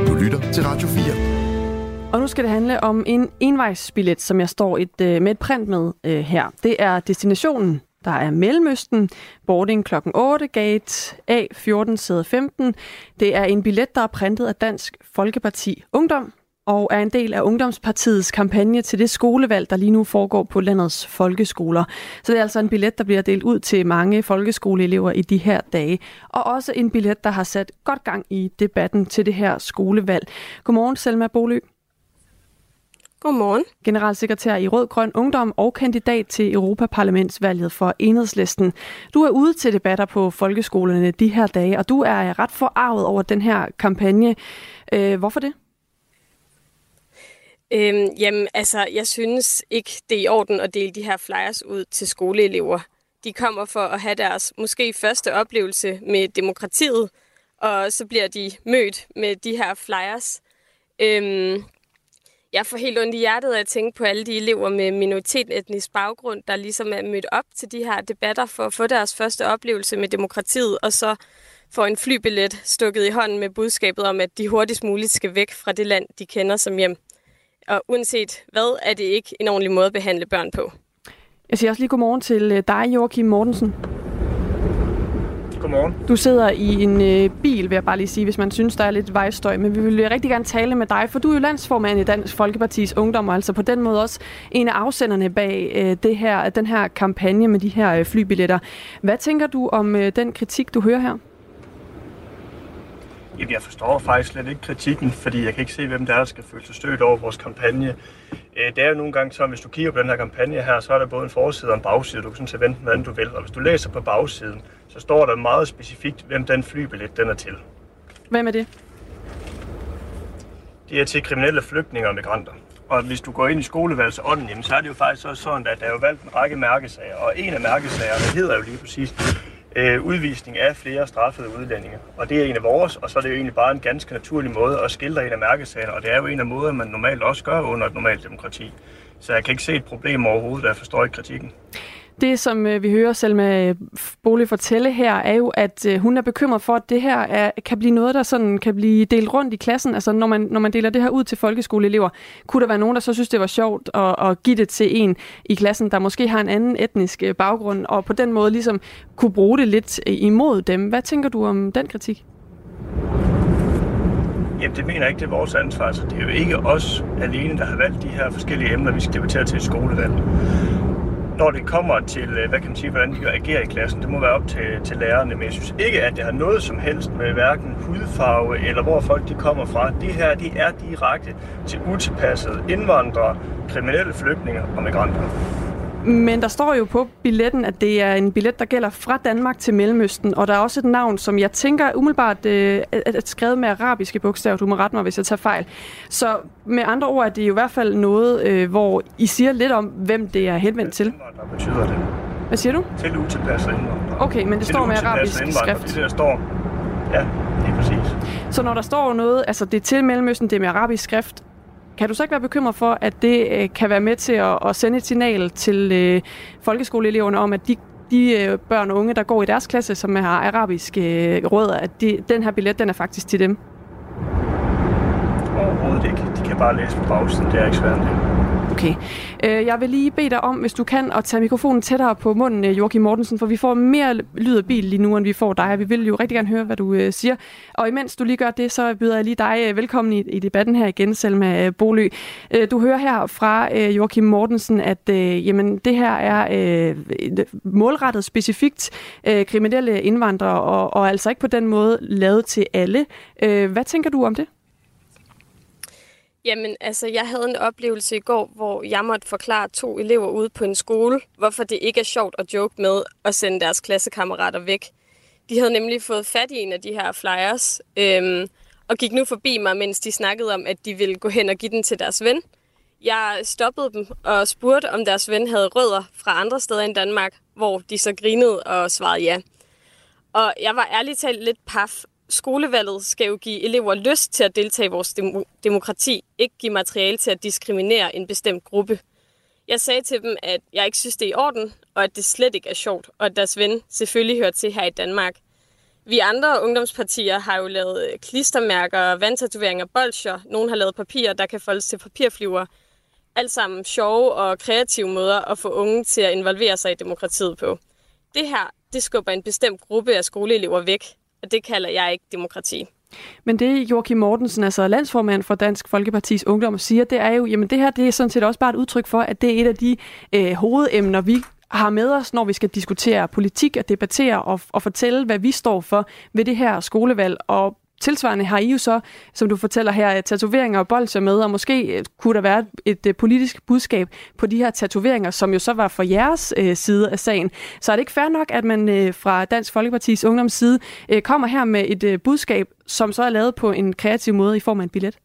Du lytter til Radio 4. Og nu skal det handle om en envejsbillet, som jeg står et, øh, med et print med øh, her. Det er destinationen, der er Mellemøsten, boarding kl. 8, gate A14, sæde 15. Det er en billet, der er printet af Dansk Folkeparti Ungdom, og er en del af Ungdomspartiets kampagne til det skolevalg, der lige nu foregår på landets folkeskoler. Så det er altså en billet, der bliver delt ud til mange folkeskoleelever i de her dage. Og også en billet, der har sat godt gang i debatten til det her skolevalg. Godmorgen, Selma Bolø. Godmorgen. Generalsekretær i Rød Grøn Ungdom og kandidat til Europaparlamentsvalget for Enhedslisten. Du er ude til debatter på folkeskolerne de her dage, og du er ret forarvet over den her kampagne. Øh, hvorfor det? Øhm, jamen, altså, jeg synes ikke, det er i orden at dele de her flyers ud til skoleelever. De kommer for at have deres måske første oplevelse med demokratiet, og så bliver de mødt med de her flyers. Øhm, jeg får helt ondt i hjertet af at tænke på alle de elever med minoritetsetnisk baggrund, der ligesom er mødt op til de her debatter for at få deres første oplevelse med demokratiet, og så får en flybillet stukket i hånden med budskabet om, at de hurtigst muligt skal væk fra det land, de kender som hjem. Og uanset hvad, er det ikke en ordentlig måde at behandle børn på. Jeg siger også lige godmorgen til øh, dig, Joachim Mortensen. Godmorgen. Du sidder i en øh, bil, vil jeg bare lige sige, hvis man synes, der er lidt vejstøj. Men vi vil rigtig gerne tale med dig, for du er jo landsformand i Dansk Folkepartis Ungdom, og altså på den måde også en af afsenderne bag øh, det her, den her kampagne med de her øh, flybilletter. Hvad tænker du om øh, den kritik, du hører her? Jamen, jeg forstår faktisk slet ikke kritikken, fordi jeg kan ikke se, hvem der er, der skal føle sig stødt over vores kampagne. Øh, det er jo nogle gange så, hvis du kigger på den her kampagne her, så er der både en forside og en bagside. Du kan sådan set vente, hvordan du vil. Og hvis du læser på bagsiden, så står der meget specifikt, hvem den flybillet den er til. Hvem er det? Det er til kriminelle flygtninge og migranter. Og hvis du går ind i skolevalgsånden, jamen, så er det jo faktisk også sådan, at der er jo valgt en række mærkesager. Og en af mærkesagerne hedder jo lige præcis øh, udvisning af flere straffede udlændinge. Og det er en af vores, og så er det jo egentlig bare en ganske naturlig måde at skildre en af mærkesagerne, og det er jo en af måderne, man normalt også gør under et normalt demokrati. Så jeg kan ikke se et problem overhovedet, og jeg forstår ikke kritikken. Det, som øh, vi hører selv med øh, Bolig fortælle her, er jo, at øh, hun er bekymret for, at det her er, kan blive noget, der sådan kan blive delt rundt i klassen. Altså, når man, når man deler det her ud til folkeskoleelever, kunne der være nogen, der så synes, det var sjovt at, at give det til en i klassen, der måske har en anden etnisk øh, baggrund, og på den måde ligesom kunne bruge det lidt øh, imod dem. Hvad tænker du om den kritik? Jamen, det mener jeg ikke, det er vores ansvar. Så det er jo ikke os alene, der har valgt de her forskellige emner, vi skal debattere til i skolevalget når det kommer til, øh, hvad kan man sige, hvordan de agerer i klassen, det må være op til, til lærerne. Men jeg synes ikke, at det har noget som helst med hverken hudfarve eller hvor folk de kommer fra. Det her, det er direkte til utilpassede indvandrere, kriminelle flygtninge og migranter. Men der står jo på billetten, at det er en billet, der gælder fra Danmark til Mellemøsten, og der er også et navn, som jeg tænker umiddelbart øh, er skrevet med arabiske bogstaver. Du må rette mig, hvis jeg tager fejl. Så med andre ord er det jo i hvert fald noget, øh, hvor I siger lidt om, hvem det er henvendt til. Hvad betyder det? Hvad siger du? Til utilpassede indvandrere. Okay, men det til står med arabisk skrift. Det der står, ja, det er præcis. Så når der står noget, altså det er til Mellemøsten, det er med arabisk skrift, kan du så ikke være bekymret for, at det øh, kan være med til at, sende et signal til øh, folkeskoleeleverne om, at de, de øh, børn og unge, der går i deres klasse, som har arabiske rødder, at de, den her billet, den er faktisk til dem? Overhovedet ikke. De kan bare læse på bagsiden. Det er ikke svært. Okay. Øh, jeg vil lige bede dig om, hvis du kan, at tage mikrofonen tættere på munden, øh, Joachim Mortensen, for vi får mere lyd af bil lige nu, end vi får dig. Vi vil jo rigtig gerne høre, hvad du øh, siger. Og imens du lige gør det, så byder jeg lige dig øh, velkommen i, i debatten her igen, Selma Bolø. Du hører her fra Joachim Mortensen, at jamen, det her er målrettet specifikt kriminelle indvandrere, og, og altså ikke på den måde lavet til alle. Hvad tænker du om det? Jamen, altså, jeg havde en oplevelse i går, hvor jeg måtte forklare to elever ude på en skole, hvorfor det ikke er sjovt at joke med at sende deres klassekammerater væk. De havde nemlig fået fat i en af de her flyers, øhm, og gik nu forbi mig, mens de snakkede om, at de ville gå hen og give den til deres ven. Jeg stoppede dem og spurgte, om deres ven havde rødder fra andre steder end Danmark, hvor de så grinede og svarede ja. Og jeg var ærligt talt lidt paf skolevalget skal jo give elever lyst til at deltage i vores dem- demokrati, ikke give materiale til at diskriminere en bestemt gruppe. Jeg sagde til dem, at jeg ikke synes, det er i orden, og at det slet ikke er sjovt, og at deres ven selvfølgelig hører til her i Danmark. Vi andre ungdomspartier har jo lavet klistermærker, vandtatoveringer, bolcher. Nogle har lavet papirer, der kan foldes til papirflyver. Alt sammen sjove og kreative måder at få unge til at involvere sig i demokratiet på. Det her, det skubber en bestemt gruppe af skoleelever væk, og det kalder jeg ikke demokrati. Men det Joachim Mortensen, altså landsformand for Dansk Folkepartis Ungdom, siger, det er jo, jamen det her det er sådan set også bare et udtryk for, at det er et af de øh, hovedemner, vi har med os, når vi skal diskutere politik og debattere og, og fortælle, hvad vi står for ved det her skolevalg. Og tilsvarende har I jo så, som du fortæller her, tatoveringer og bolcher med, og måske øh, kunne der være et, et politisk budskab på de her tatoveringer, som jo så var for jeres øh, side af sagen. Så er det ikke fair nok, at man øh, fra Dansk Folkepartis ungdomsside øh, kommer her med et øh, budskab, som så er lavet på en kreativ måde i form af en billet?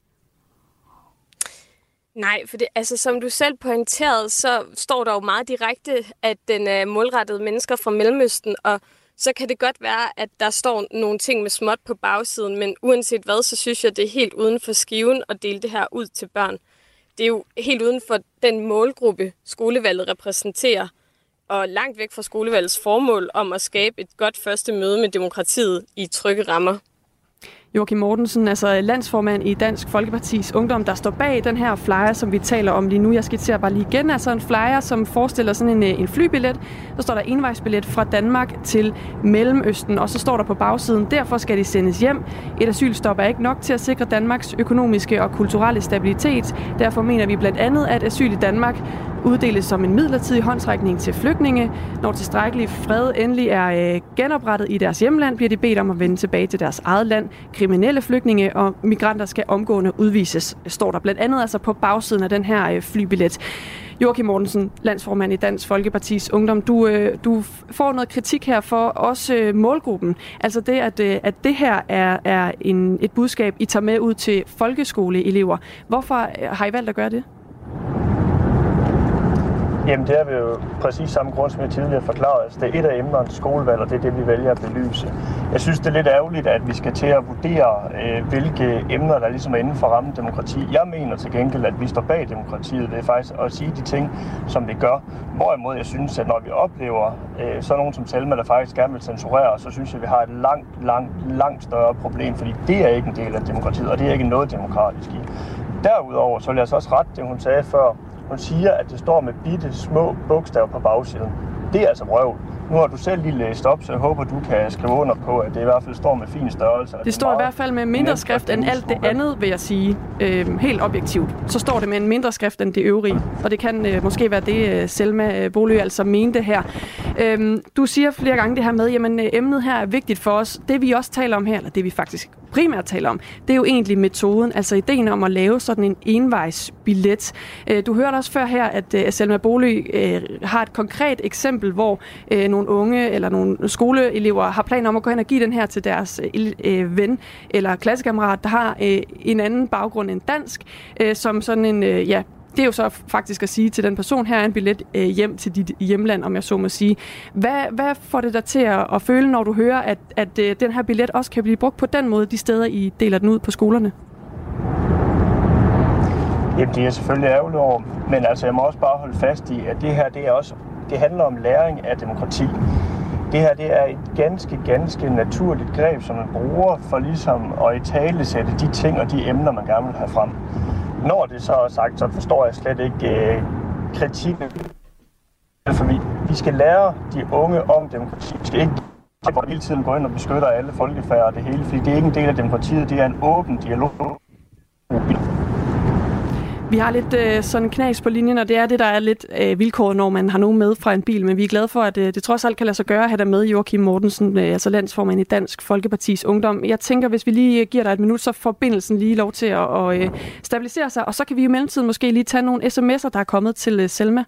Nej, for det, altså, som du selv pointerede, så står der jo meget direkte, at den er målrettet mennesker fra Mellemøsten, og så kan det godt være, at der står nogle ting med småt på bagsiden, men uanset hvad, så synes jeg, det er helt uden for skiven at dele det her ud til børn. Det er jo helt uden for den målgruppe, skolevalget repræsenterer, og langt væk fra skolevalgets formål om at skabe et godt første møde med demokratiet i trygge rammer. Joachim Mortensen, altså landsformand i Dansk Folkepartis Ungdom, der står bag den her flyer, som vi taler om lige nu. Jeg skitserer bare lige igen. Altså en flyer, som forestiller sådan en, en flybillet. Så står der envejsbillet fra Danmark til Mellemøsten, og så står der på bagsiden, derfor skal de sendes hjem. Et asylstop er ikke nok til at sikre Danmarks økonomiske og kulturelle stabilitet. Derfor mener vi blandt andet, at asyl i Danmark uddeles som en midlertidig håndtrækning til flygtninge. Når tilstrækkelig fred endelig er øh, genoprettet i deres hjemland, bliver de bedt om at vende tilbage til deres eget land. Kriminelle flygtninge og migranter skal omgående udvises, står der blandt andet altså på bagsiden af den her øh, flybillet. Joachim Mortensen, landsformand i Dansk Folkepartis Ungdom, du, øh, du får noget kritik her for også øh, målgruppen. Altså det, at, øh, at det her er, er en, et budskab, I tager med ud til folkeskoleelever. Hvorfor øh, har I valgt at gøre det? Jamen det er vi jo præcis samme grund, som jeg tidligere forklarede. Altså, det er et af emnerne skolevalg, og det er det, vi vælger at belyse. Jeg synes, det er lidt ærgerligt, at vi skal til at vurdere, øh, hvilke emner, der ligesom er inden for rammen demokrati. Jeg mener til gengæld, at vi står bag demokratiet. Det er faktisk at sige de ting, som vi gør. Hvorimod jeg synes, at når vi oplever øh, sådan nogen som Selma, der faktisk gerne vil censurere, så synes jeg, at vi har et langt, langt, langt større problem, fordi det er ikke en del af demokratiet, og det er ikke noget demokratisk i. Derudover så vil jeg så også rette det, hun sagde før, hun siger, at det står med bitte små bogstaver på bagsiden. Det er altså vrøvl. Nu har du selv lige læst op, så jeg håber, du kan skrive under på, at det i hvert fald står med fin størrelse. Det står i hvert fald med mindre skrift end alt det andet, vil jeg sige. Øhm, helt objektivt. Så står det med en mindre skrift end det øvrige. Og det kan øh, måske være det, øh, Selma øh, Bolø altså mente her. Øhm, du siger flere gange det her med, jamen øh, emnet her er vigtigt for os. Det vi også taler om her, eller det vi faktisk primært taler om, det er jo egentlig metoden, altså ideen om at lave sådan en envejsbillet. Øh, du hørte også før her, at øh, Selma Bolig øh, har et konkret eksempel, hvor nogle unge eller nogle skoleelever har planer om at gå hen og give den her til deres ven eller klassekammerat, der har en anden baggrund end dansk, som sådan en, ja, det er jo så faktisk at sige til den person, her er en billet øh, hjem til dit hjemland, om jeg så må sige. Hvad, hvad får det dig til at, at føle, når du hører, at, at øh, den her billet også kan blive brugt på den måde, de steder, I deler den ud på skolerne? Jamen, det er selvfølgelig ærgerlig over, men altså, jeg må også bare holde fast i, at det her, det er også, det handler om læring af demokrati. Det her, det er et ganske, ganske naturligt greb, som man bruger for ligesom at i tale sætte de ting og de emner, man gerne vil have frem. Når det så er sagt, så forstår jeg slet ikke øh, kritikken. For vi, vi skal lære de unge om demokrati. Vi skal ikke hele tiden gå ind og beskytter alle folkefærd og det hele, fordi det er ikke en del af demokratiet, det er en åben dialog. Vi har lidt øh, sådan knas på linjen, og det er det, der er lidt øh, vilkår, når man har nogen med fra en bil. Men vi er glade for, at øh, det trods alt kan lade sig gøre at have dig med, Joachim Mortensen, øh, altså landsformand i Dansk Folkepartis Ungdom. Jeg tænker, hvis vi lige øh, giver dig et minut, så får forbindelsen lige lov til at øh, stabilisere sig, og så kan vi i mellemtiden måske lige tage nogle sms'er, der er kommet til øh, Selma.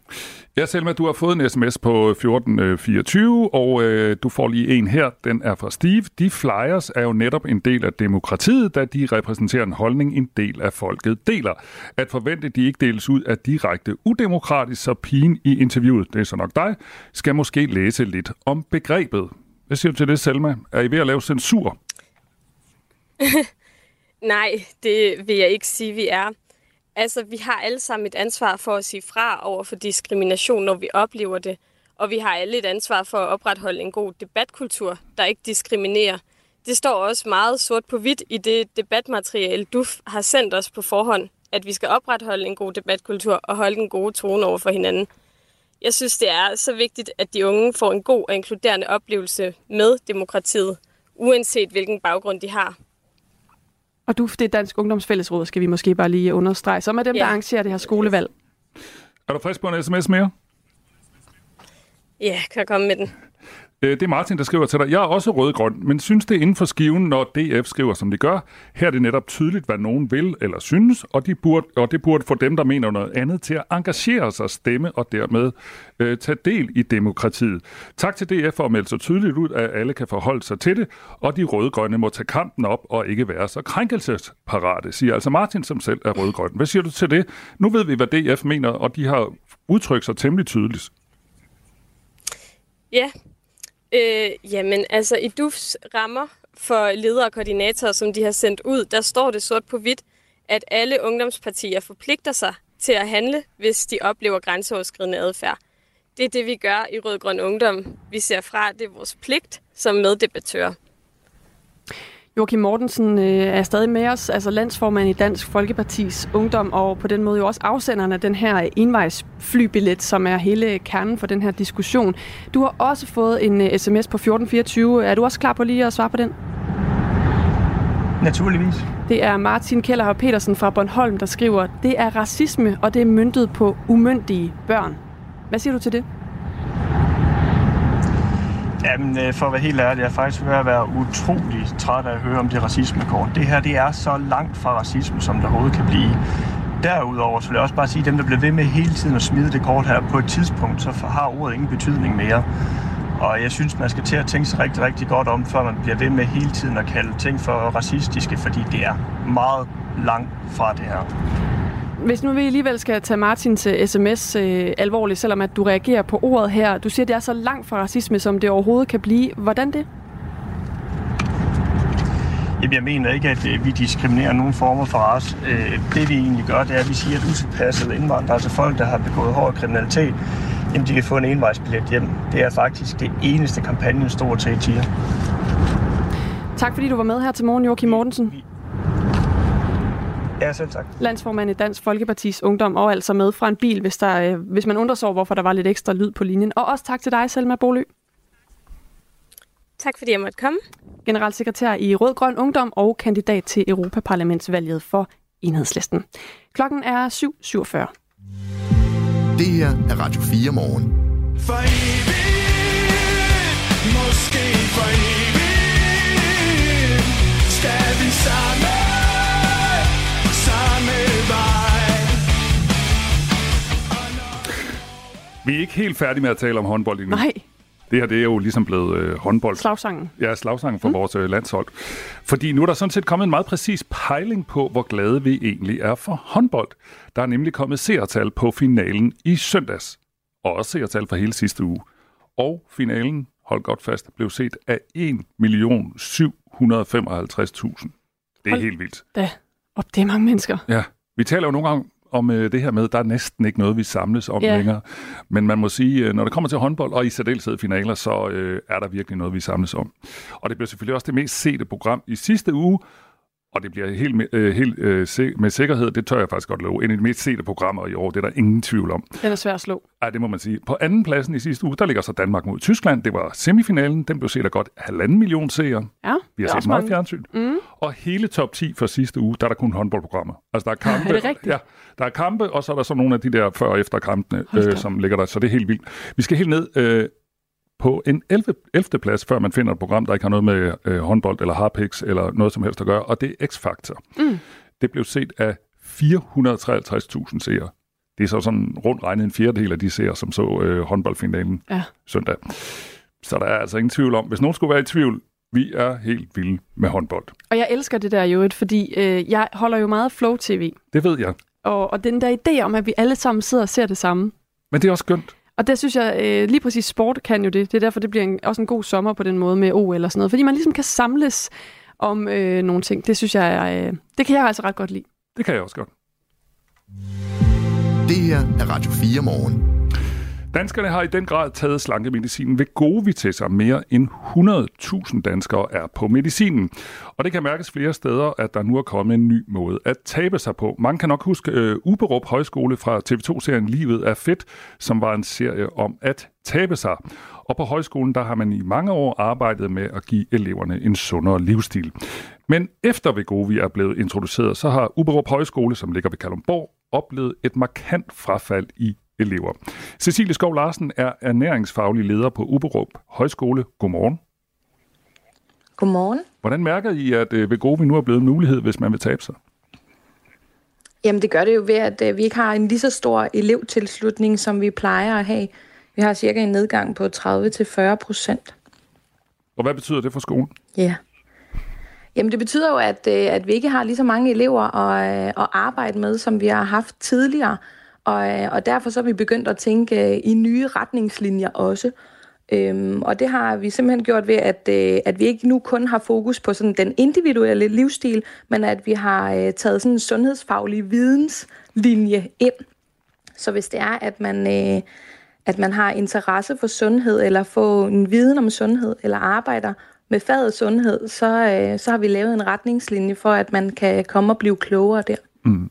Ja, Selma, du har fået en sms på øh, 1424, øh, og øh, du får lige en her. Den er fra Steve. De flyers er jo netop en del af demokratiet, da de repræsenterer en holdning, en del af folket deler. At forvente, de ikke deles ud af direkte udemokratisk, så pigen i interviewet, det er så nok dig, skal måske læse lidt om begrebet. Hvad siger du til det, Selma? Er I ved at lave censur? Nej, det vil jeg ikke sige, vi er. Altså, vi har alle sammen et ansvar for at sige fra over for diskrimination, når vi oplever det. Og vi har alle et ansvar for at opretholde en god debatkultur, der ikke diskriminerer. Det står også meget sort på hvidt i det debatmateriale, du har sendt os på forhånd, at vi skal opretholde en god debatkultur og holde en gode tone over for hinanden. Jeg synes, det er så vigtigt, at de unge får en god og inkluderende oplevelse med demokratiet, uanset hvilken baggrund de har. Og du, det er Dansk Ungdomsfællesråd, skal vi måske bare lige understrege, som er dem, ja. der arrangerer det her skolevalg. Er du frisk på en sms mere? Ja, kan jeg komme med den. Øh, det er Martin, der skriver til dig. Jeg er også rødgrøn, men synes det er inden for skiven, når DF skriver, som de gør. Her er det netop tydeligt, hvad nogen vil eller synes, og, de burde, og det burde få dem, der mener noget andet, til at engagere sig, stemme og dermed øh, tage del i demokratiet. Tak til DF for at melde så tydeligt ud, at alle kan forholde sig til det, og de rødgrønne må tage kampen op og ikke være så krænkelsesparate, siger altså Martin, som selv er rødgrøn. Hvad siger du til det? Nu ved vi, hvad DF mener, og de har udtrykt sig temmelig tydeligt. Ja, øh, jamen altså i DUFs rammer for ledere og koordinatorer, som de har sendt ud, der står det sort på hvidt, at alle ungdomspartier forpligter sig til at handle, hvis de oplever grænseoverskridende adfærd. Det er det, vi gør i Rød Grøn Ungdom. Vi ser fra, det er vores pligt som meddebattører. Joachim Mortensen øh, er stadig med os, altså landsformand i Dansk Folkepartis Ungdom, og på den måde jo også afsenderen af den her envejsflybillet, som er hele kernen for den her diskussion. Du har også fået en uh, sms på 1424. Er du også klar på lige at svare på den? Naturligvis. Det er Martin Keller Petersen fra Bornholm, der skriver, det er racisme, og det er myndet på umyndige børn. Hvad siger du til det? Jamen, øh, for at være helt ærlig, jeg er faktisk ved at være utrolig træt af at høre om det racismekort. Det her, det er så langt fra racisme, som der overhovedet kan blive. Derudover så vil jeg også bare sige, at dem, der bliver ved med hele tiden at smide det kort her, på et tidspunkt, så har ordet ingen betydning mere. Og jeg synes, man skal til at tænke sig rigtig, rigtig godt om, før man bliver ved med hele tiden at kalde ting for racistiske, fordi det er meget langt fra det her. Hvis nu vi alligevel skal tage Martins sms øh, alvorligt, selvom at du reagerer på ordet her. Du siger, at det er så langt fra racisme, som det overhovedet kan blive. Hvordan det? Jamen, jeg mener ikke, at øh, vi diskriminerer nogen former for ras. Øh, det vi egentlig gør, det er, at vi siger, at utilpassede indvandrere, altså folk, der har begået hård kriminalitet, jamen, de kan få en envejsbillet hjem. Det er faktisk det eneste kampagnen stort set siger. Tak fordi du var med her til morgen, Joachim Mortensen. Ja, selv tak. Landsformand i Dansk Folkepartis Ungdom, og altså med fra en bil, hvis, der, øh, hvis man undrer sig over, hvorfor der var lidt ekstra lyd på linjen. Og også tak til dig, Selma Bolø. Tak fordi jeg måtte komme. Generalsekretær i Rød Grøn Ungdom og kandidat til Europaparlamentsvalget for Enhedslisten. Klokken er 7.47. Det her er Radio 4 morgen. For evigt, måske for evigt, skal vi sammen, Vi er ikke helt færdige med at tale om håndbold endnu. Nej. Det her det er jo ligesom blevet øh, håndbold. Slagsangen. Ja, slagsangen for mm. vores øh, landshold. Fordi nu er der sådan set kommet en meget præcis pejling på, hvor glade vi egentlig er for håndbold. Der er nemlig kommet seertal på finalen i søndags. Og også seertal for hele sidste uge. Og finalen, hold godt fast, blev set af 1.755.000. Det er Hold helt vildt. Da. Og det er mange mennesker. Ja, vi taler jo nogle gange om øh, det her med, der er næsten ikke noget, vi samles om Ja. længere. Men man må sige, øh, når det kommer til håndbold, og i særdeleshed finaler, så øh, er der virkelig noget, vi samles om. Og det bliver selvfølgelig også det mest sete program i sidste uge, og det bliver helt, øh, helt øh, se- med sikkerhed, det tør jeg faktisk godt love, en af de mest sete programmer i år. Det er der ingen tvivl om. Den er svær at slå. Ej, det må man sige. På anden pladsen i sidste uge, der ligger så Danmark mod Tyskland. Det var semifinalen. Den blev set af godt halvanden million seere. Ja, Vi har set meget mange. fjernsyn. Mm. Og hele top 10 for sidste uge, der er der kun håndboldprogrammer. Altså, der er kampe, Er det rigtigt? Ja, der er kampe, og så er der så nogle af de der før- og efter kampene, øh, som ligger der. Så det er helt vildt. Vi skal helt ned øh, på en 11. 11. plads, før man finder et program, der ikke har noget med øh, håndbold eller harpix eller noget som helst at gøre, og det er X-Factor. Mm. Det blev set af 453.000 seere. Det er så sådan rundt regnet en fjerdedel af de seere, som så øh, håndboldfinalen Ja. søndag. Så der er altså ingen tvivl om, hvis nogen skulle være i tvivl, vi er helt vilde med håndbold. Og jeg elsker det der jo, fordi øh, jeg holder jo meget Flow TV. Det ved jeg. Og, og den der idé om, at vi alle sammen sidder og ser det samme. Men det er også skønt. Og det synes jeg, øh, lige præcis sport kan jo det. Det er derfor, det bliver en, også en god sommer på den måde med OL og sådan noget. Fordi man ligesom kan samles om øh, nogle ting. Det synes jeg, øh, det kan jeg altså ret godt lide. Det kan jeg også godt. Det her er Radio 4 morgen. Danskerne har i den grad taget slankemedicinen ved Govi til sig. Mere end 100.000 danskere er på medicinen. Og det kan mærkes flere steder, at der nu er kommet en ny måde at tabe sig på. Man kan nok huske øh, Uberup Højskole fra TV2-serien Livet er fedt, som var en serie om at tabe sig. Og på højskolen der har man i mange år arbejdet med at give eleverne en sundere livsstil. Men efter Vegovi er blevet introduceret, så har Uberup Højskole, som ligger ved Kalundborg, oplevet et markant frafald i elever. Cecilie Skov Larsen er ernæringsfaglig leder på Uberup Højskole. Godmorgen. Godmorgen. Hvordan mærker I, at øh, Vegovi nu er blevet en mulighed, hvis man vil tabe sig? Jamen det gør det jo ved, at øh, vi ikke har en lige så stor elevtilslutning, som vi plejer at have. Vi har cirka en nedgang på 30-40 procent. Og hvad betyder det for skolen? Ja. Jamen det betyder jo, at, øh, at vi ikke har lige så mange elever at, at arbejde med, som vi har haft tidligere. Og, øh, og derfor så er vi begyndt at tænke øh, i nye retningslinjer også. Øhm, og det har vi simpelthen gjort ved, at, øh, at vi ikke nu kun har fokus på sådan den individuelle livsstil, men at vi har øh, taget sådan en sundhedsfaglig videnslinje ind. Så hvis det er, at man, øh, at man har interesse for sundhed, eller få en viden om sundhed, eller arbejder med faget sundhed, så, øh, så har vi lavet en retningslinje for, at man kan komme og blive klogere der. Mm.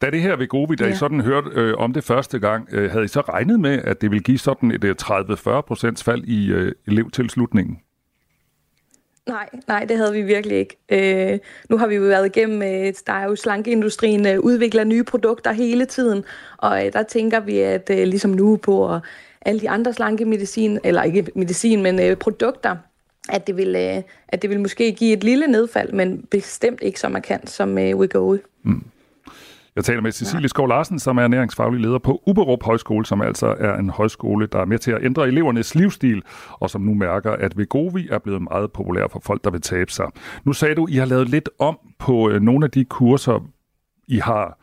Da det her ved Govi, da ja. I sådan hørte øh, om det første gang, øh, havde I så regnet med, at det ville give sådan et øh, 30-40 procents fald i øh, elevtilslutningen? Nej, nej, det havde vi virkelig ikke. Øh, nu har vi jo været igennem, øh, der er jo slankeindustrien øh, udvikler nye produkter hele tiden, og øh, der tænker vi, at øh, ligesom nu på øh, alle de andre slankemedicin, eller ikke medicin, men øh, produkter, at det, vil, øh, at det vil måske give et lille nedfald, men bestemt ikke så markant som øh, Wegovy. Mm. Jeg taler med Cecilie Skov Larsen, som er ernæringsfaglig leder på Uberup Højskole, som altså er en højskole, der er med til at ændre elevernes livsstil, og som nu mærker, at Vegovi er blevet meget populær for folk, der vil tabe sig. Nu sagde du, I har lavet lidt om på øh, nogle af de kurser, I har.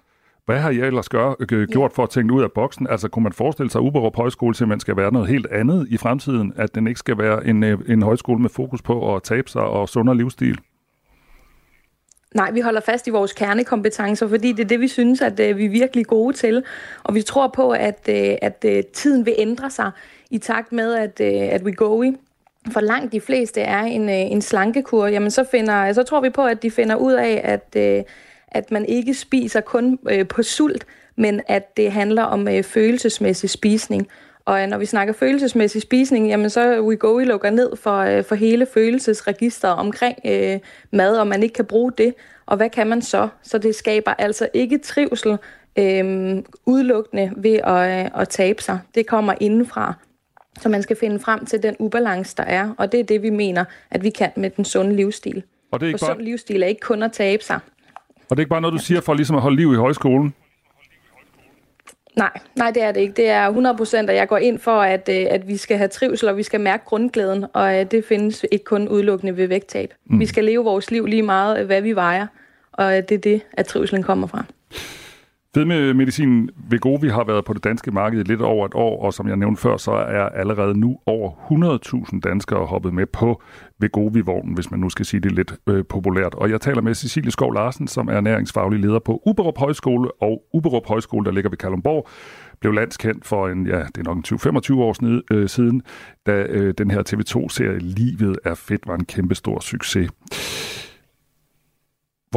Hvad har I ellers gør, øh, gjort for at tænke ud af boksen? Altså, kunne man forestille sig, at Uberup Højskole simpelthen skal være noget helt andet i fremtiden? At den ikke skal være en, øh, en højskole med fokus på at tabe sig og sundere livsstil? Nej, vi holder fast i vores kernekompetencer, fordi det er det, vi synes, at øh, vi er virkelig gode til. Og vi tror på, at, øh, at øh, tiden vil ændre sig i takt med, at, øh, at we go i. For langt de fleste er en, øh, en slankekur, jamen så, finder, så tror vi på, at de finder ud af, at, øh, at man ikke spiser kun øh, på sult, men at det handler om øh, følelsesmæssig spisning. Og øh, når vi snakker følelsesmæssig spisning, jamen så we go i lukker ned for, øh, for hele følelsesregisteret omkring øh, mad, og man ikke kan bruge det. Og hvad kan man så? Så det skaber altså ikke trivsel øh, udelukkende ved at, øh, at tabe sig. Det kommer indenfra. Så man skal finde frem til den ubalance, der er. Og det er det, vi mener, at vi kan med den sunde livsstil. Og det er ikke For bare... sund livsstil er ikke kun at tabe sig. Og det er ikke bare noget, du siger for ligesom at holde liv i højskolen? Nej, nej, det er det ikke. Det er 100 procent, at jeg går ind for, at, øh, at vi skal have trivsel, og vi skal mærke grundglæden, og øh, det findes ikke kun udelukkende ved vægttab. Mm. Vi skal leve vores liv lige meget, hvad vi vejer, og øh, det er det, at trivselen kommer fra. Fedmemedicinen Vegovi har været på det danske marked i lidt over et år, og som jeg nævnte før, så er allerede nu over 100.000 danskere hoppet med på Vegovi-vognen, hvis man nu skal sige det lidt øh, populært. Og jeg taler med Cecilie Skov Larsen, som er næringsfaglig leder på Uberup Højskole, og Uberup Højskole, der ligger ved Kalundborg, blev landskendt for en, ja, det er nok en 20-25 år sned, øh, siden, da øh, den her TV2-serie Livet er fedt var en kæmpe stor succes.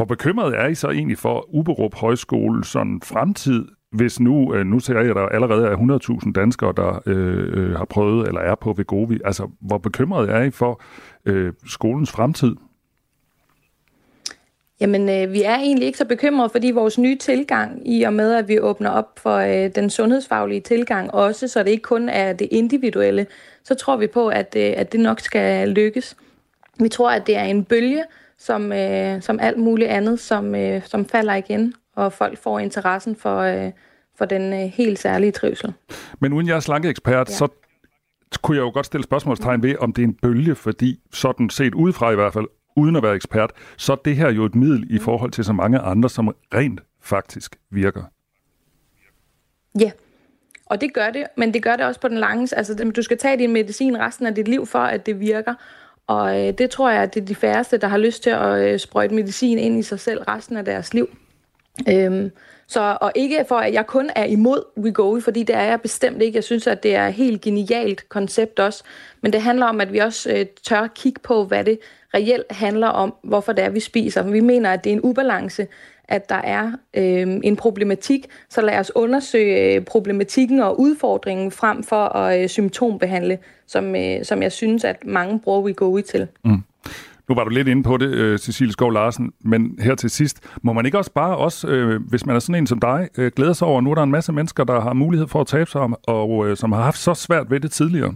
Hvor bekymret er I så egentlig for Uberup Højskole sådan fremtid, hvis nu, øh, nu ser jeg, at der allerede er 100.000 danskere, der øh, øh, har prøvet eller er på Vegovi. Altså, hvor bekymret er I for øh, skolens fremtid? Jamen, øh, vi er egentlig ikke så bekymrede, fordi vores nye tilgang, i og med at vi åbner op for øh, den sundhedsfaglige tilgang også, så det ikke kun er det individuelle, så tror vi på, at, øh, at det nok skal lykkes. Vi tror, at det er en bølge, som, øh, som alt muligt andet, som, øh, som falder igen, og folk får interessen for, øh, for den øh, helt særlige trivsel. Men uden jeg er slankeekspert, ja. så kunne jeg jo godt stille spørgsmålstegn ved, om det er en bølge, fordi sådan set udefra i hvert fald, uden at være ekspert, så er det her jo et middel i forhold til så mange andre, som rent faktisk virker. Ja, og det gør det, men det gør det også på den lange... Altså, du skal tage din medicin resten af dit liv for, at det virker. Og øh, det tror jeg, at det er de færreste, der har lyst til at øh, sprøjte medicin ind i sig selv resten af deres liv. Øhm, så, og ikke for, at jeg kun er imod WeGo, fordi det er jeg bestemt ikke. Jeg synes, at det er et helt genialt koncept også. Men det handler om, at vi også øh, tør kigge på, hvad det reelt handler om, hvorfor det er, vi spiser. Vi mener, at det er en ubalance, at der er øh, en problematik, så lad os undersøge øh, problematikken og udfordringen frem for at øh, symptombehandle, som, øh, som jeg synes, at mange bruger WeGo til. Mm. Nu var du lidt inde på det, øh, Cecilie Skov Larsen, men her til sidst, må man ikke også bare også, øh, hvis man er sådan en som dig, øh, glæde sig over, at nu er der en masse mennesker, der har mulighed for at tabe sig, og øh, som har haft så svært ved det tidligere?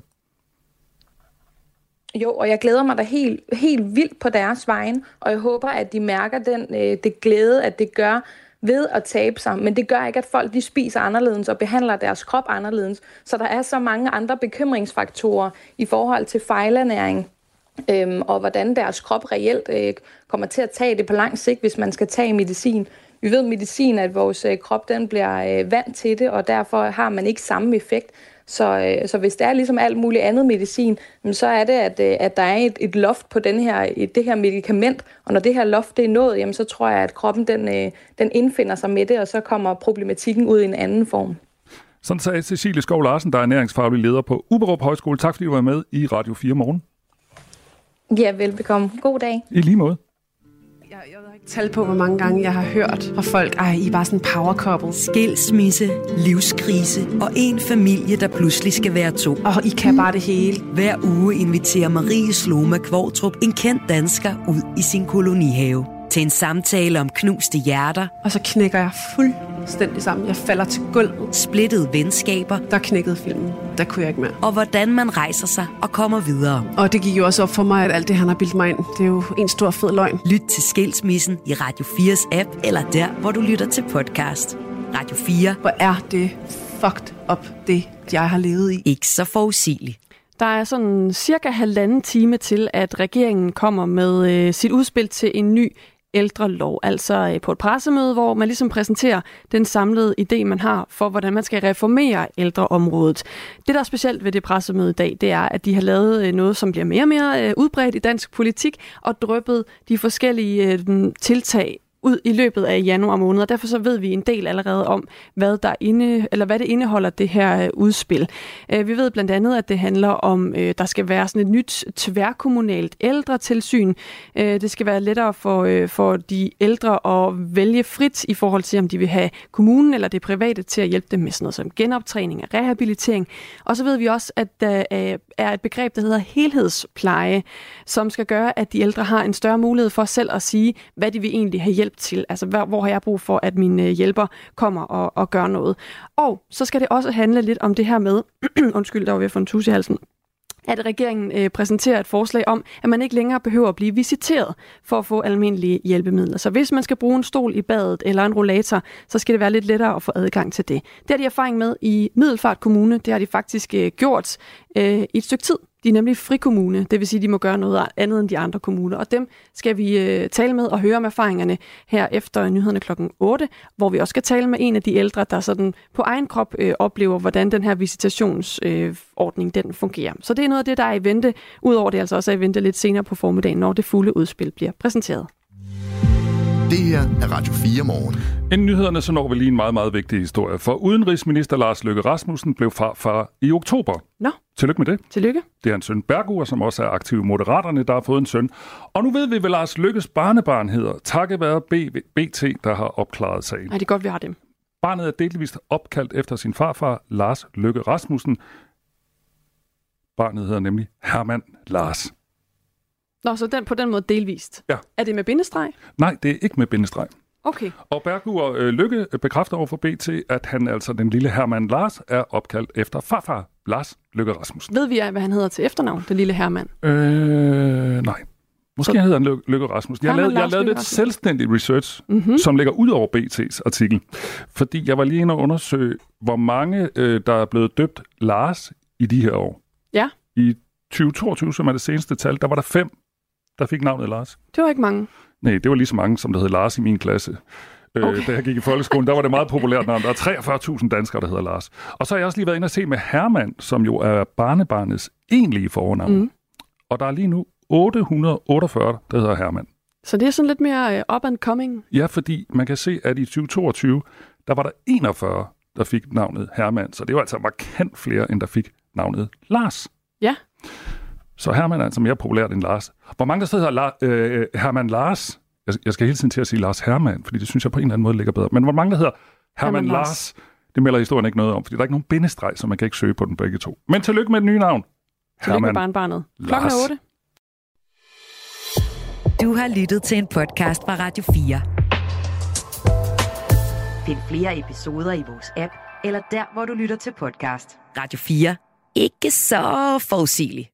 Jo, og jeg glæder mig da helt, helt vildt på deres vejen, og jeg håber, at de mærker den, øh, det glæde, at det gør ved at tabe sig. Men det gør ikke, at folk de spiser anderledes og behandler deres krop anderledes. Så der er så mange andre bekymringsfaktorer i forhold til fejlernæring, øhm, og hvordan deres krop reelt øh, kommer til at tage det på lang sigt, hvis man skal tage medicin. Vi ved medicin, at vores øh, krop den bliver øh, vant til det, og derfor har man ikke samme effekt. Så, øh, så hvis det er ligesom alt muligt andet medicin, så er det, at, øh, at der er et, et loft på den her, et, det her medicament, og når det her loft det er nået, jamen, så tror jeg, at kroppen den, øh, den indfinder sig med det, og så kommer problematikken ud i en anden form. Sådan sagde Cecilie Skov Larsen, der er ernæringsfaglig leder på Uberup Højskole. Tak fordi du var med i Radio 4 morgen. Ja, velbekomme. God dag. I lige måde. Tal på, hvor mange gange jeg har hørt fra folk, ej, I er bare sådan power couple. Skilsmisse, livskrise og en familie, der pludselig skal være to. Og I kan bare det hele. Hver uge inviterer Marie Sloma Kvartrup en kendt dansker ud i sin kolonihave til en samtale om knuste hjerter. Og så knækker jeg fuldstændig sammen. Jeg falder til gulvet. Splittede venskaber. Der knækkede filmen. Der kunne jeg ikke mere. Og hvordan man rejser sig og kommer videre. Og det gik jo også op for mig, at alt det, han har bildt mig ind, det er jo en stor fed løgn. Lyt til Skilsmissen i Radio 4's app, eller der, hvor du lytter til podcast. Radio 4. Hvor er det fucked up, det jeg har levet i. Ikke så forudsigeligt. Der er sådan cirka halvanden time til, at regeringen kommer med øh, sit udspil til en ny ældre lov, altså øh, på et pressemøde, hvor man ligesom præsenterer den samlede idé, man har for, hvordan man skal reformere ældreområdet. Det, der er specielt ved det pressemøde i dag, det er, at de har lavet øh, noget, som bliver mere og mere øh, udbredt i dansk politik, og drøbet de forskellige tiltag ud i løbet af januar måned, og derfor så ved vi en del allerede om, hvad, der inde, eller hvad det indeholder, det her øh, udspil. Øh, vi ved blandt andet, at det handler om, øh, der skal være sådan et nyt tværkommunalt ældretilsyn. Det skal være lettere for, for de ældre at vælge frit i forhold til, om de vil have kommunen eller det private til at hjælpe dem med sådan noget som genoptræning og rehabilitering. Og så ved vi også, at der er et begreb, der hedder helhedspleje, som skal gøre, at de ældre har en større mulighed for selv at sige, hvad de vil egentlig have hjælp til. Altså, hvor, hvor har jeg brug for, at min øh, hjælper kommer og, og gør noget. Og så skal det også handle lidt om det her med, undskyld, der var ved at få en tus i halsen, at regeringen øh, præsenterer et forslag om, at man ikke længere behøver at blive visiteret for at få almindelige hjælpemidler. Så hvis man skal bruge en stol i badet eller en rollator, så skal det være lidt lettere at få adgang til det. Det har de erfaring med i Middelfart Kommune. Det har de faktisk øh, gjort øh, i et stykke tid. De er nemlig frikommune, det vil sige, at de må gøre noget andet end de andre kommuner. Og dem skal vi øh, tale med og høre om erfaringerne her efter nyhederne klokken 8, hvor vi også skal tale med en af de ældre, der sådan på egen krop øh, oplever, hvordan den her visitationsordning øh, den fungerer. Så det er noget af det, der er i vente. Udover det altså også er i vente lidt senere på formiddagen, når det fulde udspil bliver præsenteret. Det her er Radio 4 morgen. Inden nyhederne så når vi lige en meget, meget vigtig historie. For udenrigsminister Lars Løkke Rasmussen blev farfar i oktober. Nå. Tillykke med det. Tillykke. Det er en søn Bergur, som også er aktiv i Moderaterne, der har fået en søn. Og nu ved vi, hvad Lars Lykkes barnebarn hedder, takket være BT, der har opklaret sagen. Ja, det er godt, vi har dem. Barnet er delvist opkaldt efter sin farfar, Lars Løkke Rasmussen. Barnet hedder nemlig Hermann Lars. Nå, så den på den måde delvist. Ja. Er det med bindestreg? Nej, det er ikke med bindestreg. Okay. Og Bergur øh, Lykke bekræfter over for BT, at han altså, den lille Hermann Lars, er opkaldt efter farfar Lars Lykke Rasmussen. Ved vi, hvad han hedder til efternavn, den lille Hermann? Øh, nej. Måske så... hedder han Lykke, Lykke Rasmussen. Jeg har lavet, jeg lavet lidt selvstændig research, mm-hmm. som ligger ud over BT's artikel. Fordi jeg var lige inde og undersøge, hvor mange, øh, der er blevet døbt Lars i de her år. Ja. I 2022, som er det seneste tal, der var der fem, der fik navnet Lars. Det var ikke mange. Nej, det var lige så mange, som der hed Lars i min klasse. Øh, okay. Øh, da jeg gik i folkeskolen, der var det meget populært navn. Der er 43.000 danskere, der hedder Lars. Og så har jeg også lige været inde og se med Hermann, som jo er barnebarnets egentlige fornavn. Mm. Og der er lige nu 848, der hedder Hermann. Så det er sådan lidt mere uh, up and coming. Ja, fordi man kan se, at i 2022, der var der 41, der fik navnet Hermann. Så det var altså markant flere, end der fik navnet Lars. Ja. Så Hermann er altså mere populært end Lars. Hvor mange der sidder her, La- øh, Hermann Lars? Jeg, jeg skal hele tiden til at sige Lars Hermann, fordi det synes jeg på en eller anden måde ligger bedre. Men hvor mange der hedder Hermann, Hermann Lars? Lars. Det melder historien ikke noget om, fordi der er ikke nogen bindestreg, så man kan ikke søge på den begge to. Men tillykke med et nye navn. Tillykke med barnbarnet. Klokken Lars. er 8. Du har lyttet til en podcast fra Radio 4. Find flere episoder i vores app, eller der, hvor du lytter til podcast. Radio 4. Ikke så forudsigeligt.